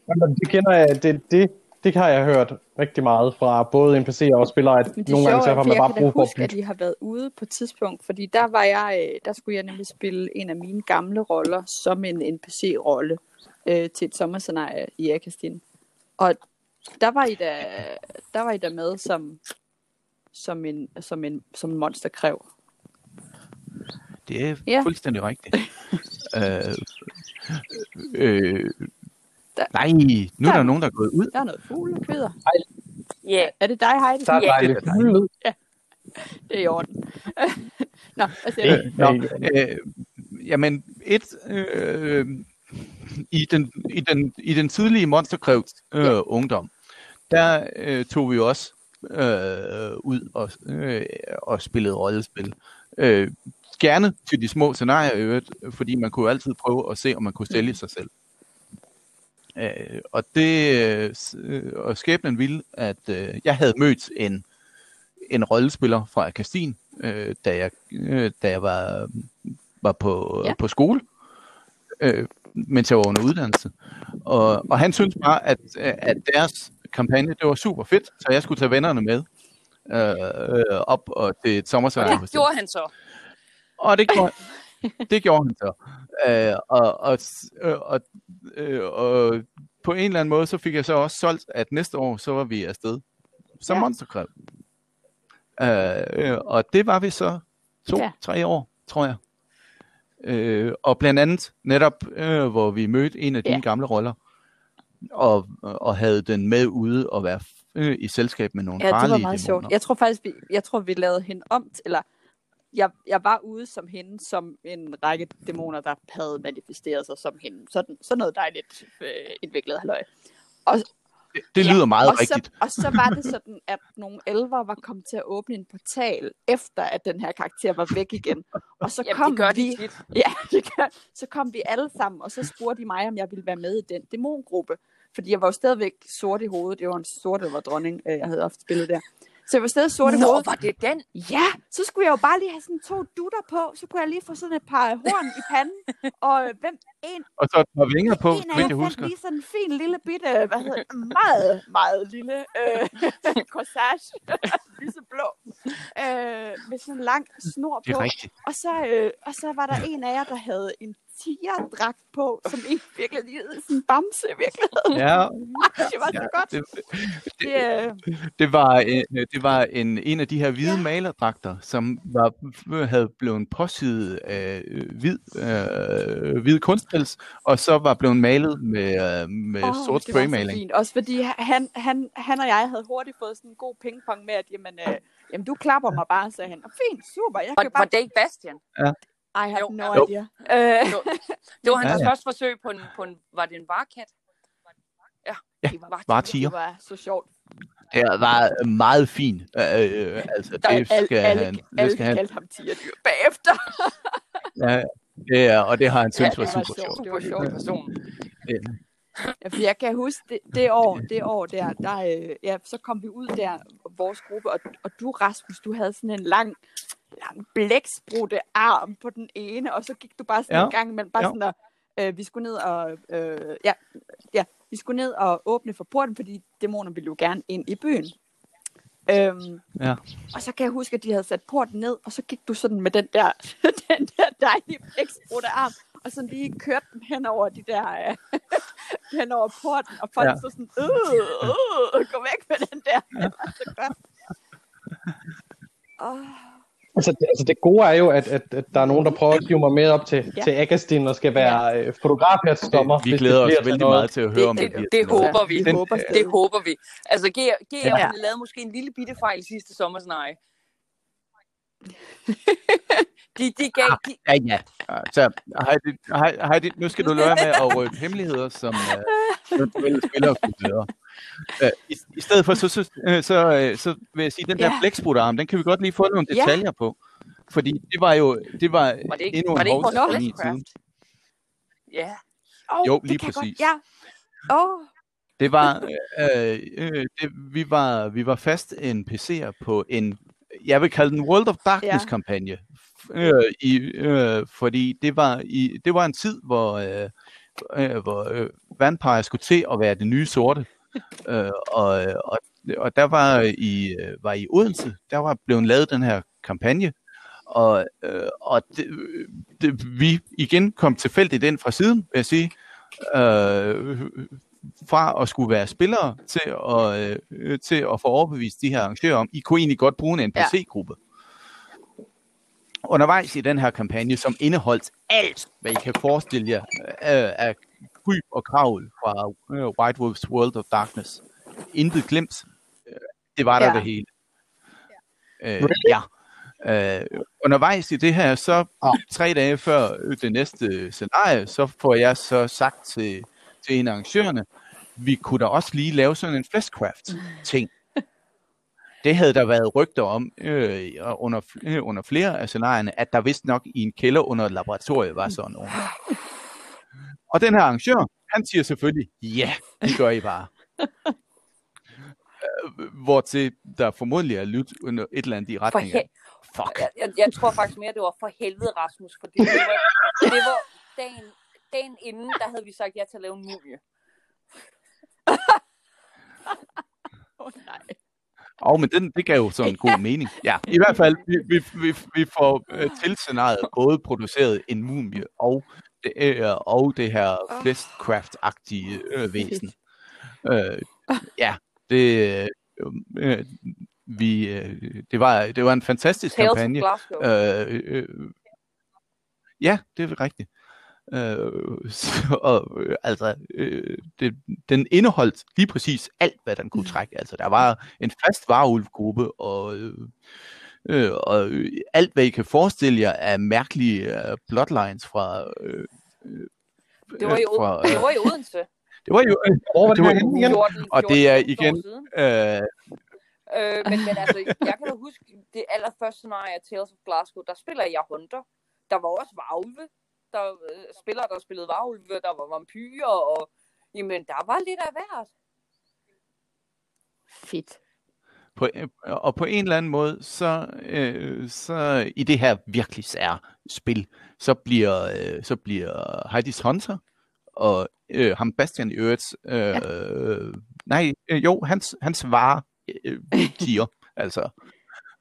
Jamen, det kender jeg, det, det, det har jeg hørt rigtig meget fra både NPC'er og spillere, at det nogle gange så har man bare brug for at huske, at bytte. de har været ude på et tidspunkt, fordi der var jeg, øh, der skulle jeg nemlig spille en af mine gamle roller som en NPC-rolle øh, til et sommerscenarie i Akastin. Og der var I da, der var I da med som, som en, som en, som en monsterkræv. Det er Ja. fuldstændig rigtigt. <laughs> øh, øh, Der- nej, nu er der Der- nogen, der er gået ud. Der er noget fuglekvider. Ja, Er det dig, Heidi? Der er Ja, dejligt. det er dejligt. Det er i orden. <laughs> Nå, hvad siger du? Det- Nå, øh, jamen, et, øh, i, den, i, den, i den tidlige monsterkrævs øh, Ja. ungdom, der øh, tog vi også øh, ud og, øh, og spillede rollespil. Øh, gerne til de små scenarier øvrigt, fordi man kunne altid prøve at se, om man kunne sælge sig selv. Øh, og det øh, og skæbnen ville, at øh, jeg havde mødt en, en rollespiller fra Akastin, øh, da jeg, øh, da jeg var, var på, Ja. på skole, øh, mens jeg var under uddannelse. Og, og han syntes bare, at, at deres kampagne, det var super fedt, så jeg skulle tage vennerne med øh, øh, op og til et og sommerscenarie. det gjorde han så. Og det gjorde, det gjorde han så. Øh, og, og, øh, og, øh, og på en eller anden måde, så fik jeg så også solgt, at næste år, så var vi afsted som Ja. monsterkræv. Øh, og det var vi så to-tre Ja. ja. år, tror jeg. Øh, og blandt andet netop, øh, hvor vi mødte en af dine Ja. gamle roller, og, og havde den med ude og være øh, i selskab med nogle Ja, det farlige var meget dæmoner. sjovt. Jeg tror faktisk, vi, jeg tror, vi lavede hende om, eller jeg, jeg var ude som hende, som en række dæmoner, der havde manifesteret sig som hende. Sådan, sådan noget dejligt øh, indviklet halløj. Og, Det, det lyder meget og rigtigt. Så, og så var det sådan, at nogle elver var kommet til at åbne en portal, efter at den her karakter var væk igen. Og så Jamen, kom det gør vi, de tit. <laughs> Ja, det gør. Så kom vi alle sammen, og så spurgte de mig, om jeg ville være med i den dæmongruppe. Fordi jeg var jo stadigvæk sort i hovedet. Det var en sort, der var dronning, øh, jeg havde ofte spillet der. Så jeg var stadig sort i Nå, var det den? Ja, så skulle jeg jo bare lige have sådan to dutter på. Så kunne jeg lige få sådan et par horn i panden. Og øh, hvem, en, Og så et par vinger på, en af jeg fandt husker. lige sådan en fin lille bitte, hvad hedder det, meget, meget lille øh, <laughs> corsage, <laughs> lyseblå, øh, med sådan en lang snor Det på. er rigtigt. Og så, øh, og så var der en af jer, der havde en tigerdragt på, som en virkelig lignede sådan en bamse i virkeligheden. Ja, <laughs> det var så ja godt. det, Det, øh, det var, en, det var en, en af de her hvide ja. malerdragter, som var, havde blevet påsyet af øh, hvid, øh, hvid kunstpels, og så var blevet malet med, øh, med oh, sort det var så spraymaling. fint. Også fordi han, han, han og jeg havde hurtigt fået sådan en god pingpong med, at jamen, øh, jamen, du klapper mig bare, sagde han. Og fint, super, jeg Var, kan var bare... det ikke Bastian? I have Jo, no jo. idea. Øh, <laughs> Det var hans Ja, ja. første forsøg på en, på en, var det en varekat? Ja, Ja, det var Var det tiger. var så sjovt. Det var meget fin. Øh, øh, altså, Der, det skal alle, han. Det alle skal han. kaldte ham tigerdyr bagefter. <laughs> Ja, det er, og det har han Ja, syntes det var var super sjovt. Det var sjovt. person. Ja, for jeg kan huske, det, det år, det år der, der øh, ja, så kom vi ud der, vores gruppe, og, og du, Rasmus, du havde sådan en lang, lang blæksprutte arm på den ene, og så gik du bare sådan Ja. en gang imellem, bare Ja. sådan, og, øh, vi skulle ned og, øh, ja, ja, vi skulle ned og åbne for porten, fordi dæmonerne ville jo gerne ind i byen. Øhm, Ja. og så kan jeg huske, at de havde sat porten ned, og så gik du sådan med den der, <laughs> den der dejlige blæksprutte arm, og så lige kørte den hen over de der, øh, <laughs> hen over porten, og folk Ja. ja. så sådan, øh, øh, gå væk med den der. <laughs> Det var så godt. Oh, Altså, det, altså det gode er jo, at, at, at der er nogen, der prøver at hive mig med op til, Ja. ja. til Agastin og skal være øh, fotograf her til sommer. Vi glæder det os vældig noget. meget til at høre om det. det, bliver det noget. håber vi. Den- håber. Det håber vi. Altså, GR Ja. ja. lavede måske en lille bitte fejl sidste sommersneje. <laughs> De, de gav, de, Ja, ja. Så, Heidi, Heidi, nu skal du lade med at røbe hemmeligheder, som uh, kunne gøre. Uh, i, I stedet for, så, så, øh, så, så vil jeg sige, den der Ja. blæksprutterarm, den kan vi godt lige få nogle Ja. detaljer på. Fordi det var jo det var, var det ikke, endnu var en min Flashcraft? side. Ja. oh, Jo, lige præcis. Godt. Ja. Oh, Det var, øh, øh, det, vi var, vi var fast NPC'er på en, jeg vil kalde den World of Darkness-kampagne. Øh, i, øh, fordi det var, i, det var en tid, hvor, øh, øh, hvor øh, Vampire skulle til at være det nye sorte. <laughs> øh, og, og, og der var i, øh, var i Odense, der var blevet lavet den her kampagne, og, øh, og det, det, vi igen kom tilfældigt ind fra siden, vil jeg sige, øh, fra at skulle være spillere til at, øh, til at få overbevist de her arrangører om, I kunne egentlig godt bruge en NPC-gruppe. Undervejs i den her kampagne, som indeholdt alt, hvad I kan forestille jer øh, af kryb og kravl fra øh, White Wolf's World of Darkness. Intet glemt. Øh, Det var der Ja. det hele. Øh, ja. Øh, undervejs i det her, så tre dage før øh, det næste scenarie, så får jeg så sagt til, til en af arrangørerne, vi kunne da også lige lave sådan en fleshcraft-ting. Det havde der været rygter om øh, under, øh, under flere af scenarierne, at der vist nok i en kælder under et laboratorie var sådan noget. Og den her arrangør, han siger selvfølgelig, ja, det gør I bare. Øh, Hvortil der formodentlig er lyt under et eller andet i retning af, fuck, jeg, jeg, jeg tror faktisk mere, det var for helvede, Rasmus. For det, det, var, det var dagen, dagen inden, der havde vi sagt ja til at lave en mumie. <laughs> Åh oh, nej. Og men den, det gav jo sådan en god mening. Ja, i hvert fald, vi, vi, vi, vi får øh, til scenariet <laughs> både produceret en mumie og det, øh, og det her fleshcraft-agtige øh, væsen. Øh, ja, det, øh, øh, vi, øh, det, var, det var en fantastisk Tales kampagne. Glasgow. Øh, øh, ja, det er rigtigt. Øh, så, <laughs> og, øh, altså, øh, det, den indeholdt lige præcis alt, hvad den kunne trække. Altså, der var en fast varulvgruppe, og, øh, øh, og øh, alt, hvad I kan forestille jer af mærkelige øh, bloodlines fra... Øh, øh, Det var, i, øh, fra, det var i Odense. <laughs> det var jo... Øh, Hvor var det det var- igen? 14, Og det er 14 igen- øh, Øh, men, men altså, jeg kan da huske det allerførste scenarie af Tales of Glasgow, der spiller jeg Hunter. Der var også varulve. Der øh, spillere, der spillede varulve. Der var vampyrer, og jamen, der var lidt af hvert. Fedt. på, øh, og på en eller anden måde, så, øh, så i det her virkelig sære spil, så bliver, øh, så bliver Heidi's Hunter og øh, ham Bastian i øvrigt, øh, øh, nej, øh, jo, hans, hans vare øh, tiger, <laughs> altså.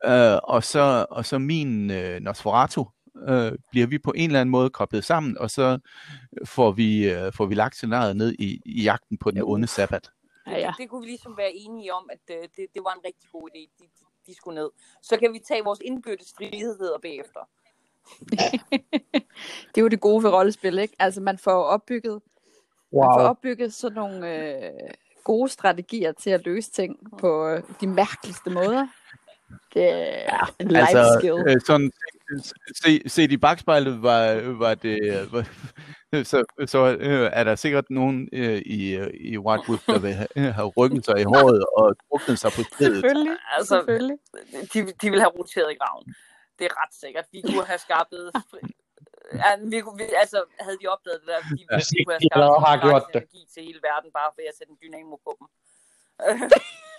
Øh, og, så, og så min øh, Nosferatu øh, bliver vi på en eller anden måde koblet sammen, og så får vi, øh, får vi lagt scenariet ned i, i jagten på den onde sabbat. Ja, ja. Det, kunne vi ligesom være enige om, at øh, det, det var en rigtig god idé, de, de, de skulle ned. Så kan vi tage vores indbyrdes stridigheder bagefter. <laughs> Det er jo det gode ved rollespil, ikke? Altså, man får opbygget, man får Wow. opbygget sådan nogle øh, gode strategier til at løse ting på øh, de mærkeligste måder. Det er en life Altså, skill. øh, sådan, se, set i bagspejlet var, var det, var, <laughs> så, så øh, er der sikkert nogen øh, i, øh, i White Wolf, der vil have, øh, have rykket sig i håret og druknet sig på stedet. Selvfølgelig, Altså, selvfølgelig. De, de ville have roteret i graven. Det er ret sikkert. Vi kunne have skabt... Ja, vi kunne, vi, altså, havde de opdaget det der, de, Ja, vi kunne have de allerede har skabt gjort det. energi til hele verden, bare ved at sætte en dynamo på dem. <laughs>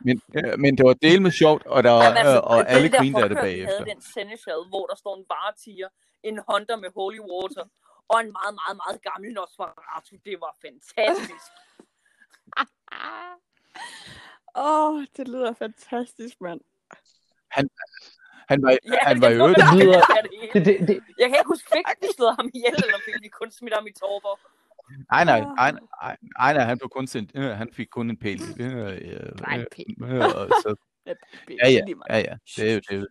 Men, øh, men det var del med sjovt, og, der, Jamen, altså, øh, og den alle af det bagefter. havde den seneschal, hvor der står en varetiger, en hunter med holy water, og en meget, meget, meget gammel Nosferatu. Det var fantastisk. <laughs> Åh, oh, det lyder fantastisk, mand. Han var, Ja, han var jo Det det, det. Det, det, det, Jeg kan ikke huske, fik vi slået ham ihjel, eller fik vi kun smidt ham i torber? Nej, nej, nej, nej, nej, han, blev kun sendt, øh, han fik kun en pæl. <laughs> Øh, øh, pæl. øh, og så, <laughs> Ja, ja, ja, ja. Det det.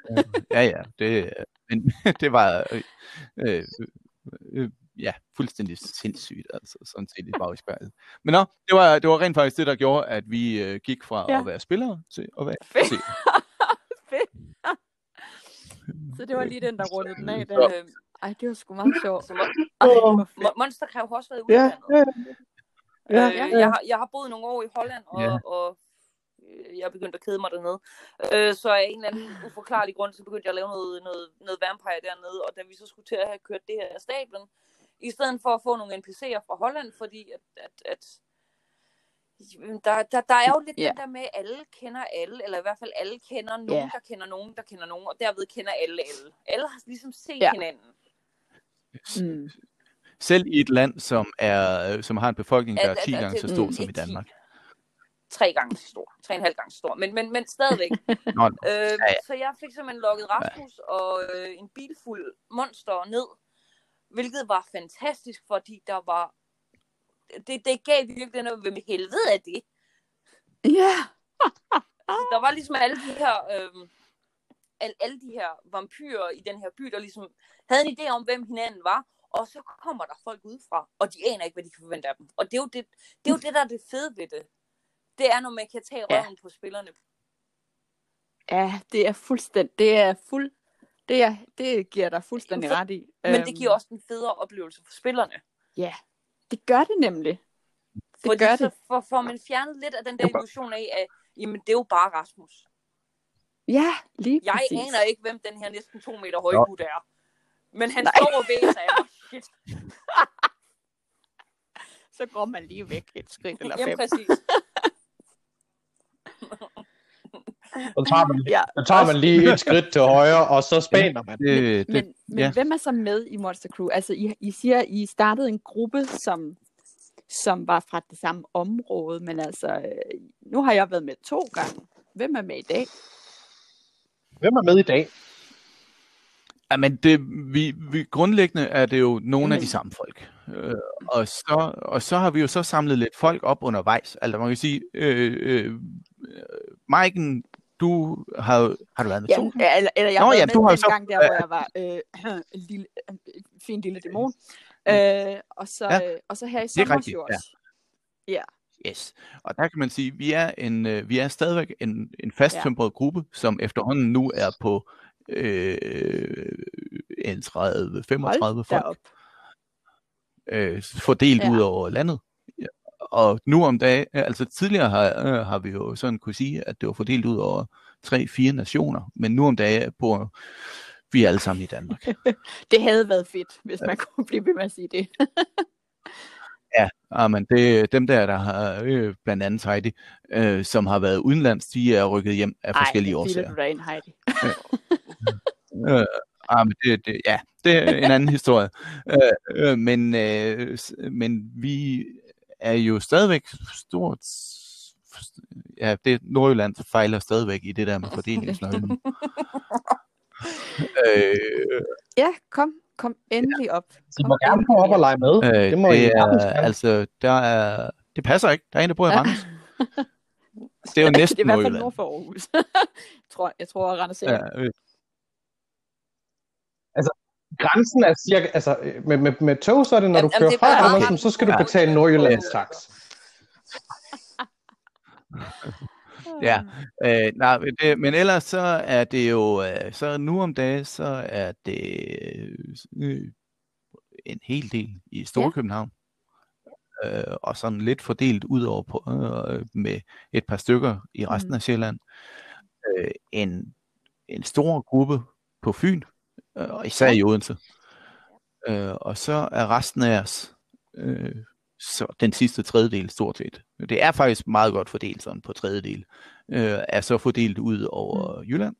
Ja, ja. Det, øh, men <laughs> det var øh, øh, øh, ja, fuldstændig sindssygt, altså, sådan set i bagspejlet. Men nå, det var, det var rent faktisk det, der gjorde, at vi øh, gik fra Ja. at være spillere til at være seere. Fedt. Så det var lige den, der rundede den af. Så- Der. Øhm, Ej, det var sgu meget <laughs> sjovt. Ej, Monster kan jo også været ja, uddannet. ja, ja, Øh, ja. jeg, har, jeg har boet nogle år i Holland, og, Ja. og øh, jeg er begyndt at kede mig dernede. Øh, så af en eller anden uforklarlig grund, så begyndte jeg at lave noget, noget, noget vampire dernede, og da vi så skulle til at have kørt det her af stablen, i stedet for at få nogle NPC'er fra Holland, fordi at, at, at Der, der, der er jo lidt Ja. yeah. den der med, at alle kender alle, eller i hvert fald alle kender nogen, Ja. yeah. der kender nogen, der kender nogen, og derved kender alle alle. Alle har ligesom set Ja. yeah. hinanden. Mm. Selv i et land, som er som har en befolkning, der Ja, er ja, 10 ja, gange så stor mm, som i ikke 10. Danmark. Tre gange så stor. Tre og en halv gange så stor. Men, men, men stadigvæk. <laughs> Nå, Øh, ja, ja. Så jeg fik simpelthen lukket Rasmus og øh, en bilfuld monster ned, hvilket var fantastisk, fordi der var... Det, det gav virkelig noget, hvem helvede er det? Ja. <laughs> Altså, der var ligesom alle de her... Øh, alle, alle de her vampyrer i den her by, der ligesom havde en idé om, hvem hinanden var, og så kommer der folk udefra, og de aner ikke, hvad de kan forvente af dem. Og det er jo det, det, er jo det der er det fede ved det. Det er, når man kan tage Ja. røven på spillerne. Ja, det er fuldstændig, det er fuld, det, er, det giver dig fuldstændig For- ret i. Men det Øhm, giver også en federe oplevelse for spillerne. Ja, det gør det nemlig. Det Fordi gør så det. får, får man fjernet lidt af den der illusion af, at jamen, det er jo bare Rasmus. Ja, lige Jeg præcis. aner ikke, hvem den her næsten to meter høje gut er. Men han Nej. står og væser af mig. <laughs> Shit. Så går man lige væk et skridt eller Jamen fem. præcis. <laughs> Så tager man, Ja, så tager man lige et skridt til højre, og så spaner man. det, det, men, men ja. hvem er så med i Monster Crew? Altså, I, I siger, I startede en gruppe, som, som var fra det samme område, men altså, øh, nu har jeg været med to gange. Hvem er med i dag? Hvem er med i dag? Ja, men det, vi, vi, grundlæggende er det jo nogle af Men- de samme folk. Øh, og, så, og så har vi jo så samlet lidt folk op undervejs. Altså man kan sige, øh, øh, Maiken, du har, har du været med Ja, to? eller, eller jeg Nå, ja, været du med har jo den så- gang der, hvor jeg var øh, <clears throat> en lille, en fin lille dæmon. Øh, og, så, Ja, og så her i er sommer jo ja. Yes. Og der kan man sige, vi er en, øh, vi er stadigvæk en, en fasttømret ja. gruppe, som efterhånden nu er på øh, en 30, 35 Hold folk. derop. øh, fordelt Ja. ja. ud over landet. Ja. Og nu om dagen, altså tidligere har, øh, har vi jo sådan kunne sige, at det var fordelt ud over tre-fire nationer, men nu om dagen bor vi alle sammen i Danmark. <laughs> Det havde været fedt, hvis man kunne blive ved med at sige det. <laughs> Ja, men det dem der, der har, øh, blandt andet Heidi, øh, som har været udenlands, de er rykket hjem af forskellige Ej, årsager. du da ind, Heidi. <laughs> Øh, ah, men det, det, ja, det er en anden historie. Øh, øh, men, øh, men vi er jo stadigvæk stort... Ja, det Nordjylland fejler stadigvæk i det der med fordelingsnøglen. øh, Ja, kom, kom endelig op. Så I Kom må gerne komme op og lege med. øh, det må I det sagtens er, altså, der er, det passer ikke. Der er en, der bor i Randers. <laughs> Det er jo det er næsten i hvert fald nord for Aarhus. jeg <laughs> tror, jeg tror, at Randers er. Ja, øh, Grænsen er cirka, altså øh, med, med, med tog, så er det, når Jamen, du kører er fra ret- så skal du Ja. betale Nordjyllands tax. <laughs> Ja, øh, nej, men det, men ellers så er det jo, øh, så nu om dagen, så er det øh, en hel del i Storkøbenhavn. Øh, og sådan lidt fordelt ud over på, øh, med et par stykker i resten Mm. af Sjælland. Øh, en, en stor gruppe på Fyn, øh, og især i Odense. Øh, og så er resten af os, øh, så den sidste tredjedel stort set. Det er faktisk meget godt fordelt sådan på tredjedel. Øh, er så fordelt ud over mm. Jylland.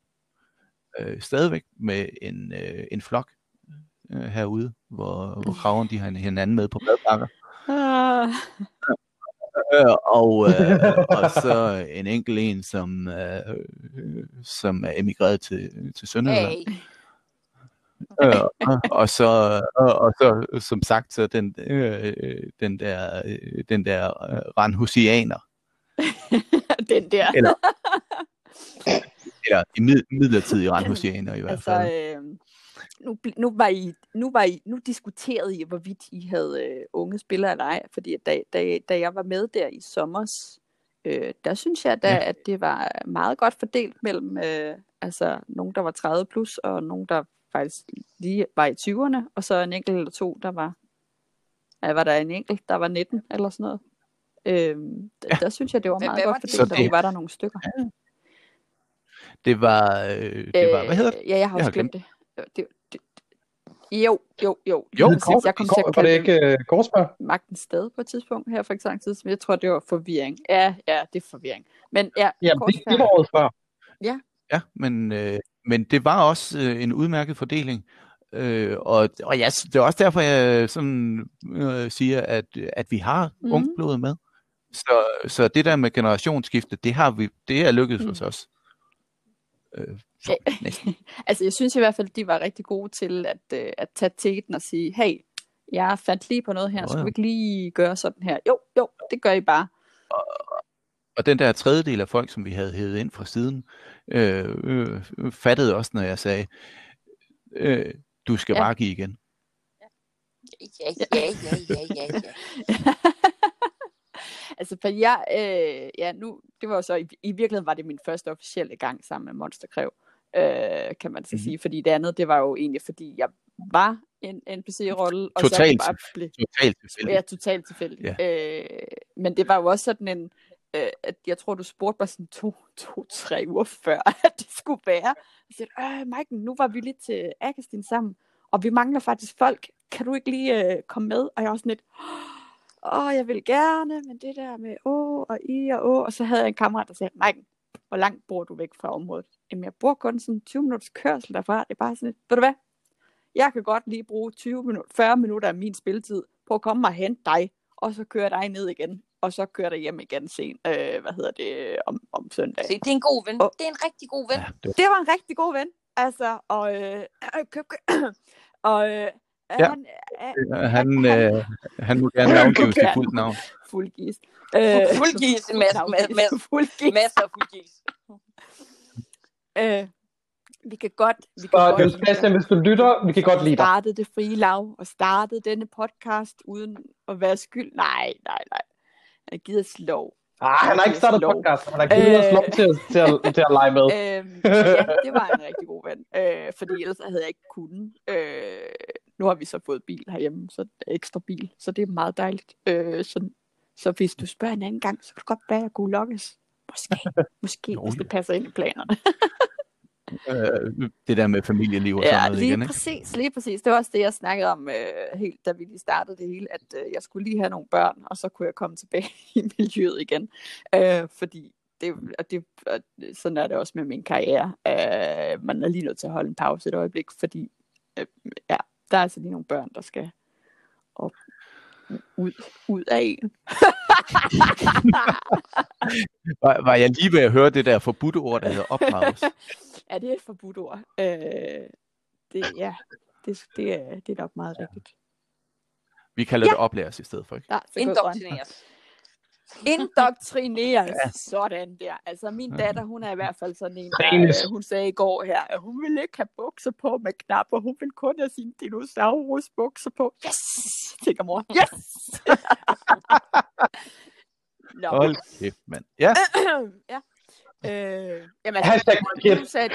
Øh, stadigvæk med en, øh, en flok øh, herude, hvor, hvor kraverne de har hinanden med på madpakker. Ah, Øh, og, øh, og så en enkelt en, som, øh, som er emigreret til, til Sønderjylland. Hey. Øh, og, så og, og så som sagt så den øh, den der øh, den der øh, ranhusianer <laughs> den der. eller <laughs> eller i mid, midlertidige ranhusianer i hvert Altså, fald. øh, nu, nu, var I, nu, var I, nu diskuterede I, hvorvidt I havde øh, unge spillere eller ej, fordi da, da, da jeg var med der i sommers, øh, der synes jeg da, ja. at det var meget godt fordelt mellem øh, altså nogen, der var 30 plus, og nogen, der faktisk lige var i 20'erne, og så en enkelt eller to, der var, ja, var der en enkelt, der var 19 eller sådan noget. Øhm, der, der synes jeg, det var meget hvad godt var det? og det- var der nogle stykker. Det var øh, det var hvad hedder det? Øh, Ja, jeg har Jeg også har glemt det. Øh, det, det Jo, jo, jo. Jo, Lige præcis. jeg kom til at Var det kalde ikke uh, Korsberg? magten sted på et tidspunkt her for ikke så lang tid, jeg tror, det var forvirring. Ja, ja, det er forvirring. Men ja, Ja, det, det var året før. Ja, men, øh, men det var også øh, en udmærket fordeling. Øh, og og ja, det er også derfor, jeg sådan øh, siger, at, at vi har Mhm. mm. ungblod med. Så, så det der med generationsskifte, det har vi, det er lykkedes mm. hos os. Øh, så. <laughs> Altså, jeg synes i hvert fald, de var rigtig gode til at, øh, at tage teten og sige, hey, jeg fandt lige på noget her, skal ja. vi ikke lige gøre sådan her? Jo, jo, det gør I bare. Og den der tredjedel af folk, som vi havde hævet ind fra siden, øh, øh, fattede også, når jeg sagde, øh, du skal Ja. ja. bare give igen. Ja, ja, ja, ja, ja, ja. <laughs> altså, for jeg, øh, ja, nu, det var jo så, i, i virkeligheden var det min første officielle gang sammen med Monsterkræv, øh, kan man så Mhm. sige, fordi det andet, det var jo egentlig, fordi jeg var en NPC-rolle, og så Totalt bare blev, Totalt tilfældigt. Ja, totalt tilfældigt. Ja. Øh, men det var jo også sådan en, øh, at jeg tror, du spurgte mig sådan to, to, tre uger før, <laughs> at det skulle være. Jeg siger, øh, Mike, nu var vi lige til Agastin sammen, og vi mangler faktisk folk. Kan du ikke lige øh, komme med? Og jeg var sådan lidt, åh, jeg vil gerne, men det der med åh og i og å. Og så havde jeg en kammerat, der sagde, Mike, hvor langt bor du væk fra området? Jamen, jeg bor kun sådan 20 minutters kørsel derfra. Det er bare sådan lidt, ved du hvad? Jeg kan godt lige bruge 20 minutter, 40 minutter af min spilletid på at komme og hente dig, og så kører dig ned igen, og så kører dig hjem igen sen, øh, hvad hedder det, om, om søndag. Se, det er en god ven. Åh. Det er en rigtig god ven. Ja, det var, Det var en rigtig god ven, altså, og, øh, øh, køb, køb, <coughs> og øh, Ja. han, øh, han, øh, han må gerne navngive sit <laughs> Ja. fuldt navn. fuldgis. <laughs> Fuldgis, masser, <laughs> masser, masser, fuldgis. masser af fuldgis. Øh, vi kan godt, vi kan Så godt Christian, hvis du lytter, vi kan godt lide dig. startede det frie lav, og startede denne podcast uden at være skyld. Nej, nej, nej. Jeg gider slå. Ah, han har ikke startet Slå. podcast, han har givet os Øh. lov til, til, at, til at lege med. <laughs> Øhm, ja, det var en rigtig god ven. Øh, fordi ellers havde jeg ikke kunnet. Øh, nu har vi så fået bil herhjemme, så ekstra bil, så det er meget dejligt. Øh, så, så hvis du spørger en anden gang, så kan det godt være, at jeg kunne lokkes. Måske, <laughs> måske, Nå, hvis det passer ind i planerne. <laughs> Øh, det der med familieliv og sådan Ja, noget lige igen, ikke? præcis, lige præcis. Det var også det, jeg snakkede om, øh, helt, da vi lige startede det hele, at øh, jeg skulle lige have nogle børn, og så kunne jeg komme tilbage <laughs> i miljøet igen. Øh, fordi det, og det, og sådan er det også med min karriere. Øh, man er lige nødt til at holde en pause et øjeblik, fordi øh, ja, der er altså lige nogle børn, der skal op, ud, ud af en. <laughs> <laughs> Var, var jeg lige ved at høre det der forbudte ord, der hedder opdrages? <laughs> er det et forbudt ord? Øh, det, ja, det, det, er, det er nok meget rigtigt. Vi kalder Ja. det oplæres i stedet for, ikke? Der, så Indoktrineres. Indoktrineres. Sådan der. Altså min datter, hun er i hvert fald sådan en, der, øh, hun sagde i går her, at hun ville ikke have bukser på med knapper. Hun ville kun have sine dinosaurus bukser på. Yes! Tænker mor. Yes! Nå. Hold kæft, mand. Ja, <clears throat> ja. Øh, jamen, Hashtag altså, du sagde,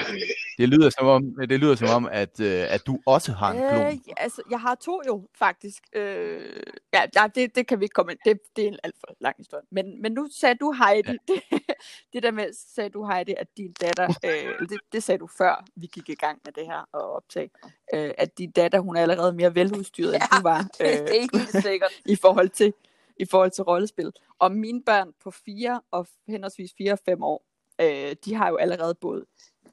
det lyder som om, det lyder som om at, øh, at du også har en klon. Øh, ja, altså, jeg har to jo, faktisk. Øh, ja, det, det kan vi ikke komme ind. Det, det er en alt for lang historie. Men, men nu sagde du, Heidi, ja. det, <laughs> det der med, sagde du, Heidi, at din datter, øh, det, det sagde du før, vi gik i gang med det her og optag, øh, at din datter, hun er allerede mere veludstyret, end Ja, du var, Det, øh, det er helt sikkert. <laughs> i forhold til i forhold til rollespil. Og mine børn på 4 og henholdsvis 4 og 5 år, øh, de har jo allerede både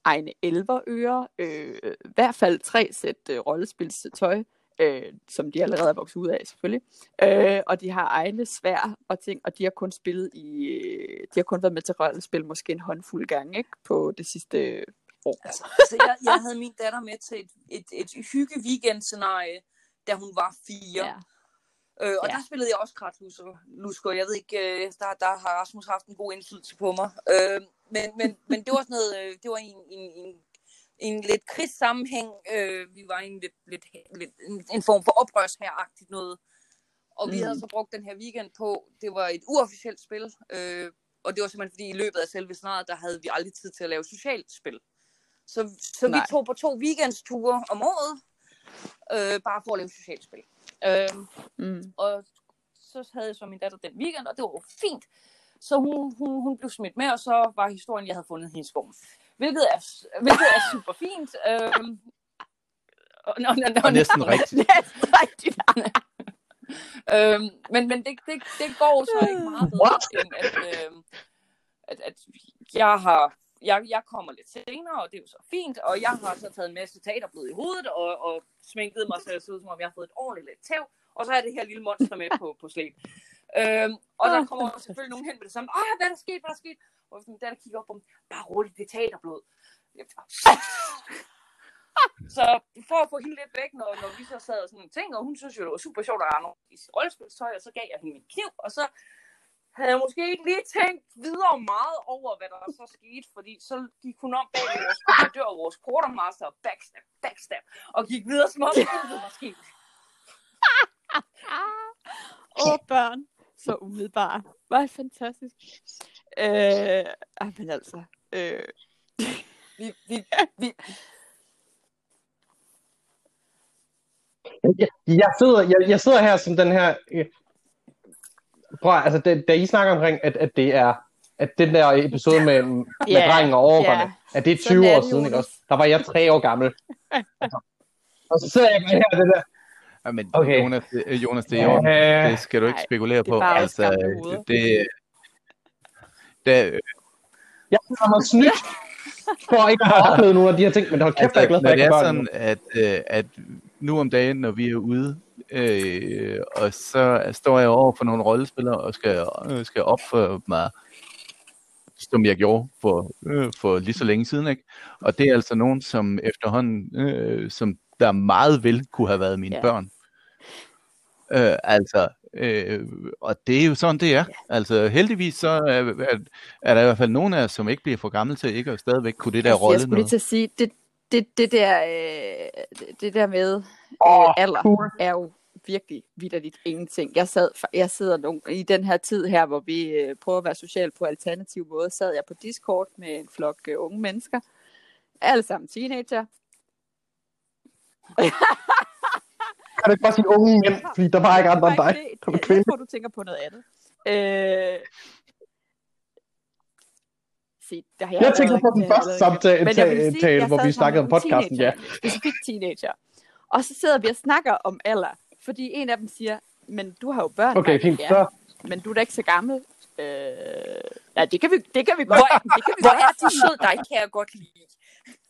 egne elverører, øh, i hvert fald tre sæt øh, rollespilstøj, øh, som de allerede er vokset ud af selvfølgelig. Øh, og de har egne svær og ting, og de har kun spillet i, øh, de har kun været med til rollespil måske en håndfuld gang, ikke? På det sidste år. Altså, altså jeg, jeg havde min datter med til et, et, et hygge weekend scenarie, da hun var fire. Ja. Øh, og Ja. der spillede jeg også kratlusker. Lusker. Jeg ved ikke, øh, der, der har Rasmus haft en god indflydelse på mig. Øh, men, men, men det var sådan noget, øh, det var en, en, en, en lidt krigs sammenhæng. Øh, vi var i en, lidt, lidt, lidt, en, en form for oprørshæragtigt noget. Og vi Mm. havde så brugt den her weekend på, det var et uofficielt spil. Øh, og det var simpelthen fordi, i løbet af selve snaret, der havde vi aldrig tid til at lave socialt spil. Så, så vi tog på to weekendsture om året, øh, bare for at lave socialt spil. Øh, Mm. og så havde jeg så min datter den weekend, og det var jo fint. Så hun, hun, hun blev smidt med, og så var historien, jeg havde fundet hende i skoven. Hvilket er, hvilket er super fint. Øhm, nå, nå, nå, Og næsten rigtigt. <laughs> Næsten rigtigt. øhm, men men det, det, det går så ikke meget bedre, end at, øhm, at, at jeg har jeg, jeg kommer lidt senere, og det er jo så fint, og jeg har så taget en masse teaterblod i hovedet, og, og sminket mig, så jeg ser ud som om jeg har fået et ordentligt lidt tæv, og så er det her lille monster med på, på slæb. Øhm, og der kommer selvfølgelig nogen hen med det samme, åh, hvad er der sket, hvad er der sket? Og sådan, der kigger op på dem, bare roligt, det er teaterblod. Så for at få hende lidt væk, når, når vi så sad og sådan ting, og hun synes jo, det var super sjovt at rende i sit rollespilstøj, og så gav jeg hende min kniv, og så havde jeg måske ikke lige tænkt videre meget over, hvad der så skete, fordi så gik hun om bag vores kommandør og vores quartermaster og backstab, backstab, og gik videre som om var sket. Åh, børn. Så umiddelbart. Hvor er det fantastisk. Øh, ah, men altså. Øh, Vi, vi, <laughs> vi, Jeg, jeg, sidder, jeg, jeg sidder her som den her... Øh, prøv, altså, det, da I snakker omkring, at, at det er at den der episode med, <laughs> med Ja, drengen og overgående, ja. at det er 20 Sådan er år siden, ikke også? Der var jeg tre år gammel. Altså, <laughs> og så sidder jeg bare her, det der. Ja, men Okay. Jonas, det- Jonas, det er. Ja. Det skal du ikke Nej, spekulere det er på. bare Altså, hoveder. det, det, Jeg har mig snydt for ikke at have oplevet nogle af de her ting, men hold kæft, jeg er glad for, at det jeg er kan børn. sådan, at, øh, at nu om dagen, når vi er ude, øh, og så står jeg over for nogle rollespillere og skal, øh, skal opføre mig, som jeg gjorde for, øh, for lige så længe siden. Ikke? Og det er altså nogen, som efterhånden, øh, som der meget vel kunne have været mine Ja. ja. børn. Øh, altså, øh, og det er jo sådan, det er. Altså, heldigvis så er, er, er der i hvert fald nogen af os, som ikke bliver for gamle til ikke at stadigvæk kunne det der altså, jeg rolle skulle lige til at sige, det, det, det, der, øh, det- der med øh, alder, cool. er jo virkelig vidderligt ingenting. Jeg, sad, jeg sidder nogle, i den her tid her, hvor vi øh, prøver at være social på alternativ måde, sad jeg på Discord med en flok øh, unge mennesker. Alle sammen teenager. <laughs> Du ikke bare sige unge mænd, fordi der var ikke andre end dig. Det, Du er jeg, kvinde. jeg tror, du tænker på noget andet. Øh, se, der har jeg, Jeg tænker på den det første samtale, Men jeg vil sige, tale, jeg hvor vi snakkede om podcasten, ja. Specifikt teenager. Og så sidder vi og snakker om alder. Fordi en af dem siger, men du har jo børn. Okay, Mike." fint. Ja, Så, men du er da ikke så gammel. Øh, ja, det kan vi, det kan vi godt. <laughs> hvor, det kan vi hvor godt. er du sød, dig kan jeg godt lide.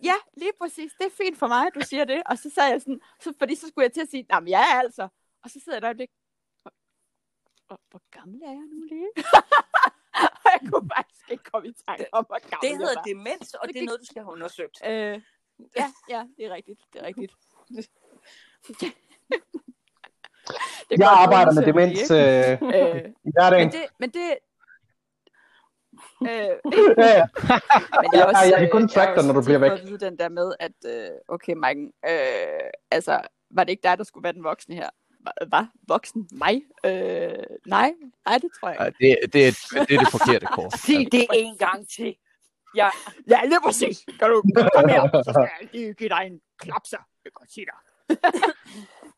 Ja, lige præcis. Det er fint for mig, at du siger det. Og så sagde jeg sådan, så, fordi så skulle jeg til at sige, jamen jeg er altså. Og så sidder jeg der og hvor, hvor, gammel er jeg nu lige? <laughs> og jeg kunne faktisk ikke komme i tanke om, hvor gammel Det jeg hedder var. demens, og det er noget, du skal have undersøgt. Øh, ja, ja, det er rigtigt. Det er rigtigt. det jeg arbejder med demens Øh, i hverdagen. men det, men det, øh, <laughs> Ja, ja. <laughs> Men jeg, er også, jeg kan øh, kun jeg track dig, når du bliver væk. vide den der med, at øh, okay, Mike, øh, altså, var det ikke dig, der skulle være den voksne her? Hva- Hvad? Voksen? Mig? Øh, nej, nej, det tror jeg Ja, ikke. det, det, er, det er det forkerte kort. <laughs> Sig det en gang til. Ja, Ja, lige præcis. Kan du komme her, så skal jeg lige give dig en klapser. Jeg kan godt sige dig.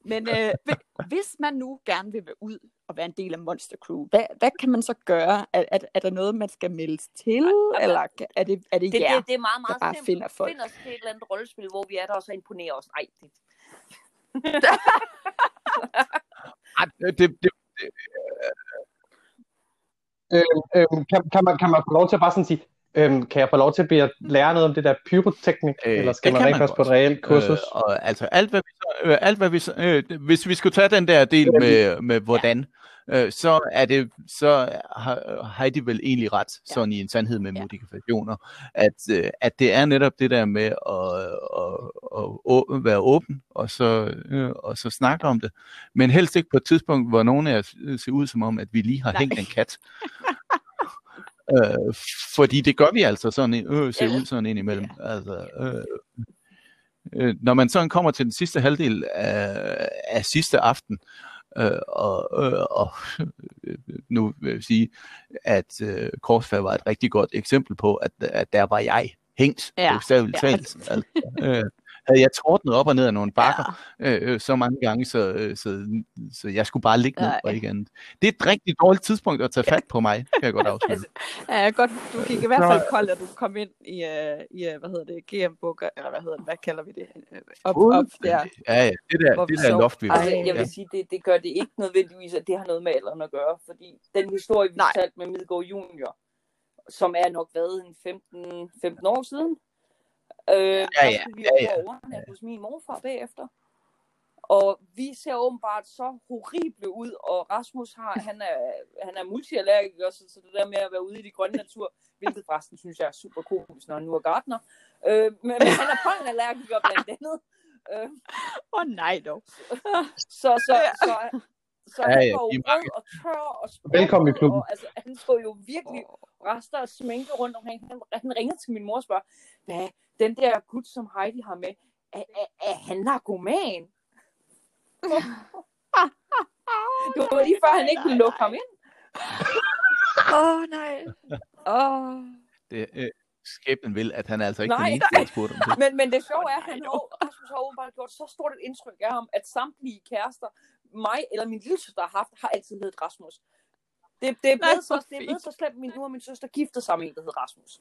Men øh, hvi- hvis man nu gerne vil være ud og være en del af Monster Crew, hvad, hvad kan man så gøre? Er, er, er der noget, man skal meldes til, Ej, eller er det, er det det, jer, det, det er meget, meget der bare simpelt. finder folk? Find os til et eller andet rollespil, hvor vi er der, og så imponerer os. Nej, det, <laughs> Ej, det, det, det, Øhm, øhm, kan, kan, man, kan man få lov til at bare sådan sige, øhm, kan jeg få lov til at bede lære noget om det der pyroteknik, Øh, eller skal man rent faktisk på et reelt kursus? Øh, og altså alt hvad vi så, øh, alt hvad vi så, øh, hvis vi skulle tage den der del med, med hvordan, øh, så er det så har, de vel egentlig ret sådan i en sandhed med Ja. modifikationer, at øh, at det er netop det der med at, at, at, at være åben og så øh, og så snakke om det, men helst ikke på et tidspunkt hvor nogen af os ser ud som om at vi lige har Nej. hængt en kat. <laughs> Øh, fordi det gør vi altså sådan, øh, ser ud sådan ind imellem. Altså, øh, øh, når man sådan kommer til den sidste halvdel af, af sidste aften, øh, og, øh, og øh, nu vil jeg sige, at øh, Korsfærd var et rigtig godt eksempel på, at, at der var jeg hængt, Ja, ja, bogstaveligt ja. talt. Altså, øh, havde jeg tordnet op og ned af nogle bakker ja. øh, så mange gange, så, øh, så, så jeg skulle bare ligge ned og ikke andet. Det er et rigtig dårligt tidspunkt at tage fat på mig, kan jeg godt <laughs> afsløre. Ja, godt. Du gik i hvert fald kold, at du kom ind i, uh, i uh, hvad hedder det, GM Booker, eller hvad hedder det, hvad kalder vi det? Op, op der. Ja, ja, det der, Hvor det vi der loft, vi var. Altså, jeg ja. vil sige, det, det gør det ikke nødvendigvis, at det har noget med alderen at gøre, fordi den historie, vi fortalte med Midgård Junior, som er nok været en 15, 15 år siden, øh, ja, ja, skulle vi ja, ja. over overnatte hos min morfar bagefter. Og vi ser åbenbart så horrible ud, og Rasmus har, han er, han er multiallergiker, så, så det der med at være ude i de grønne natur, hvilket forresten synes jeg er super komisk, når han nu er gartner. Øh, men, men han er pollenallergiker blandt andet. Øh, Åh oh, nej dog. så, så, så, så Ja, ja, han ja, var jo rød og tør og sprød, Velkommen i klubben. Og, altså, han så jo virkelig rester og sminke rundt omkring. Han, han ringede til min mor og spørger, hvad, den der gut, som Heidi har med, er, er, er han narkoman? det var lige før, han ikke ville lukke ham ind. Åh oh, nej. Åh. Oh. Det, øh, skæbnen vil, at han er altså ikke Nej, den eneste, der har spurgt om det. Men, men det sjove er, at han har, Rasmus har åbenbart gjort så stort et indtryk af ham, at samtlige kærester, mig eller min lille søster har haft, har altid heddet Rasmus. Det, det, er Nej, blevet hvor så, det er blevet så slemt, min, nu har min søster giftet sig med en, der hedder Rasmus.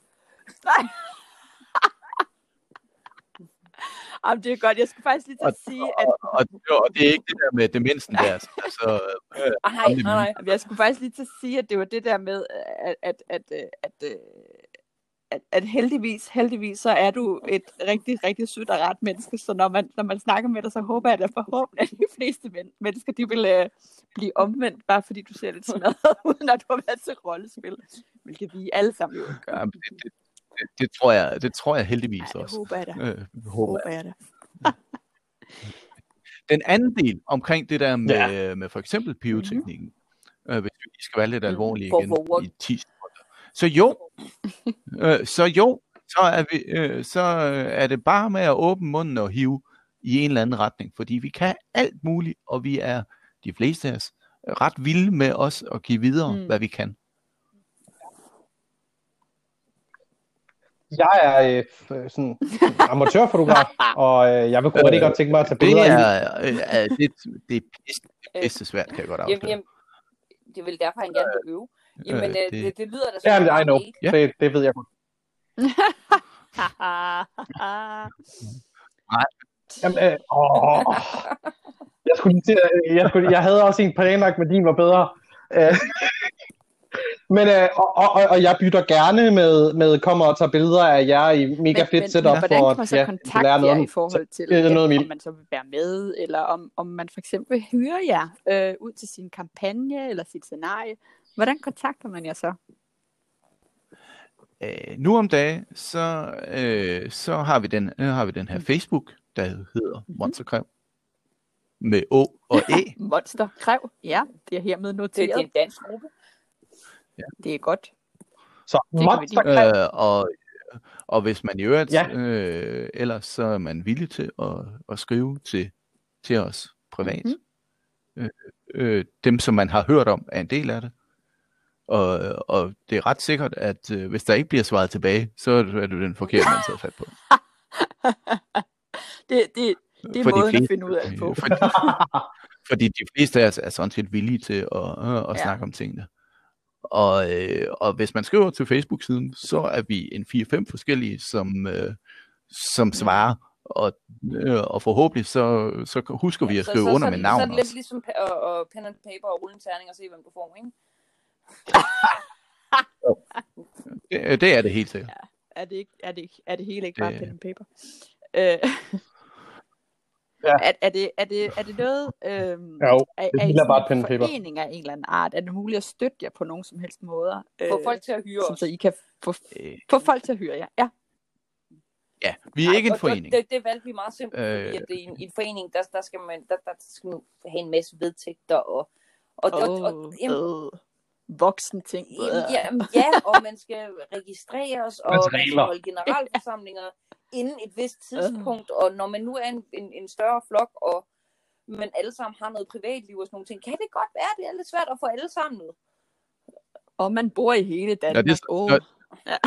Jamen, det er godt. Jeg skulle faktisk lige til at sige, at Og, og, og det er ikke det der med demensen der. Altså, øh, nej, nej, nej. Jeg skulle faktisk lige til at sige, at det var det der med, at, at, at, at, at, at, at heldigvis, heldigvis, så er du et rigtig, rigtig sødt og ret menneske, så når man, når man snakker med dig, så håber jeg da forhåbentlig, at de fleste men, mennesker, de vil uh, blive omvendt, bare fordi du ser lidt smadret <laughs> ud, når du har været til rollespil, hvilket vi alle sammen jo gør. jamen, det, det, det, det, tror jeg, det tror jeg heldigvis Ja, det også. håber jeg da. Øh, håber. Håber jeg da. <laughs> Den anden del omkring det der med, Ja. med for eksempel pyroteknikken, øh, hvis vi skal være lidt Mhm. alvorlige igen hvor- i 10 sekunder. Så jo, <laughs> øh, så jo, så er, vi, øh, så øh, er det bare med at åbne munden og hive i en eller anden retning, fordi vi kan alt muligt, og vi er, de fleste af os, ret vilde med os at give videre, Mm. mm. hvad vi kan. Jeg er øh, sådan amatørfotograf, <laughs> og øh, jeg vil kunne rigtig godt tænke mig at tage Det billeder i. er, øh, er det, det er pisse, det er pisse svært, kan jeg godt Jamen, afsløre. jamen, det vil derfor, han gerne vil øve. Jamen, Øh, øh, det- det, det, lyder da Ja, men I know. Ja. Det, det ved jeg godt. <laughs> Jamen, øh, åh. Jeg, skulle lige til, at- jeg, skulle, jeg havde også en planlagt, men din var bedre. Øh, men, øh, og, og, og jeg bytter gerne med, med kommer og tager billeder af jer i mega Men- fedt setup, men hvordan for kan man at så ja, kontakte lære jer noget. i forhold til, det er noget mit. om man så vil være med, eller om, om man for eksempel hyrer jer øh, ud til sin kampagne eller sit scenarie? Hvordan kontakter man jer så? Øh, nu om dagen, så, øh, så har, vi den, øh, har vi den her Facebook, der hedder Monsterkræv. Med Å og <laughs> Æ. Monster Kræv, ja, det er hermed noteret. det er en dansk gruppe. Det er godt. Så monster øh, og, og hvis man i øvrigt, Ja. øh, ellers så er man villig til at, at skrive til, til os privat. Mhm. Øh, øh, dem, som man har hørt om, er en del af det. Og, og det er ret sikkert, at øh, hvis der ikke bliver svaret tilbage, så er det den forkerte, man tager fat på. <laughs> Det, det, det er For de måden at fleste- finde ud af det på. Fordi, fordi de fleste af os er sådan set villige til at, øh, at Ja. snakke om tingene. Og, øh, og hvis man skriver til Facebook-siden, så er vi en 4-5 forskellige, som, øh, som svarer. Og, øh, og forhåbentlig så, så husker vi at Så- skrive så, under så, med Så navn er det lidt også. ligesom og, og pen and paper og rulle en terning og se, hvem du får, ikke? <laughs> Det, det er det helt sikkert. Er det, ikke, er det, er det hele ikke bare Det- pen and paper? Øh, Ja. er, er, det, er, det, er det noget, øhm, Jo, er, det er sådan bare en forening af en eller anden art? Er det muligt at støtte jer på nogen som helst måder? Få folk til at hyre sådan, os. så I kan få, Øh, få folk til at hyre jer? Ja. ja, vi er ikke en forening. Det, det valgte vi meget simpelt, Øh. fordi at i, en, en forening, der, der, skal man der, der skal man have en masse vedtægter og, og, og, og, og jamen, øh, voksen ting. Ja, ja, og man skal registreres, og man skal holde generalforsamlinger inden et vist tidspunkt, og når man nu er en, en, en større flok, og man alle sammen har noget privatliv og sådan nogle ting, kan det godt være, det er lidt svært at få alle sammen med. Og man bor i hele Danmark. Ja, det, Åh, ja, ja.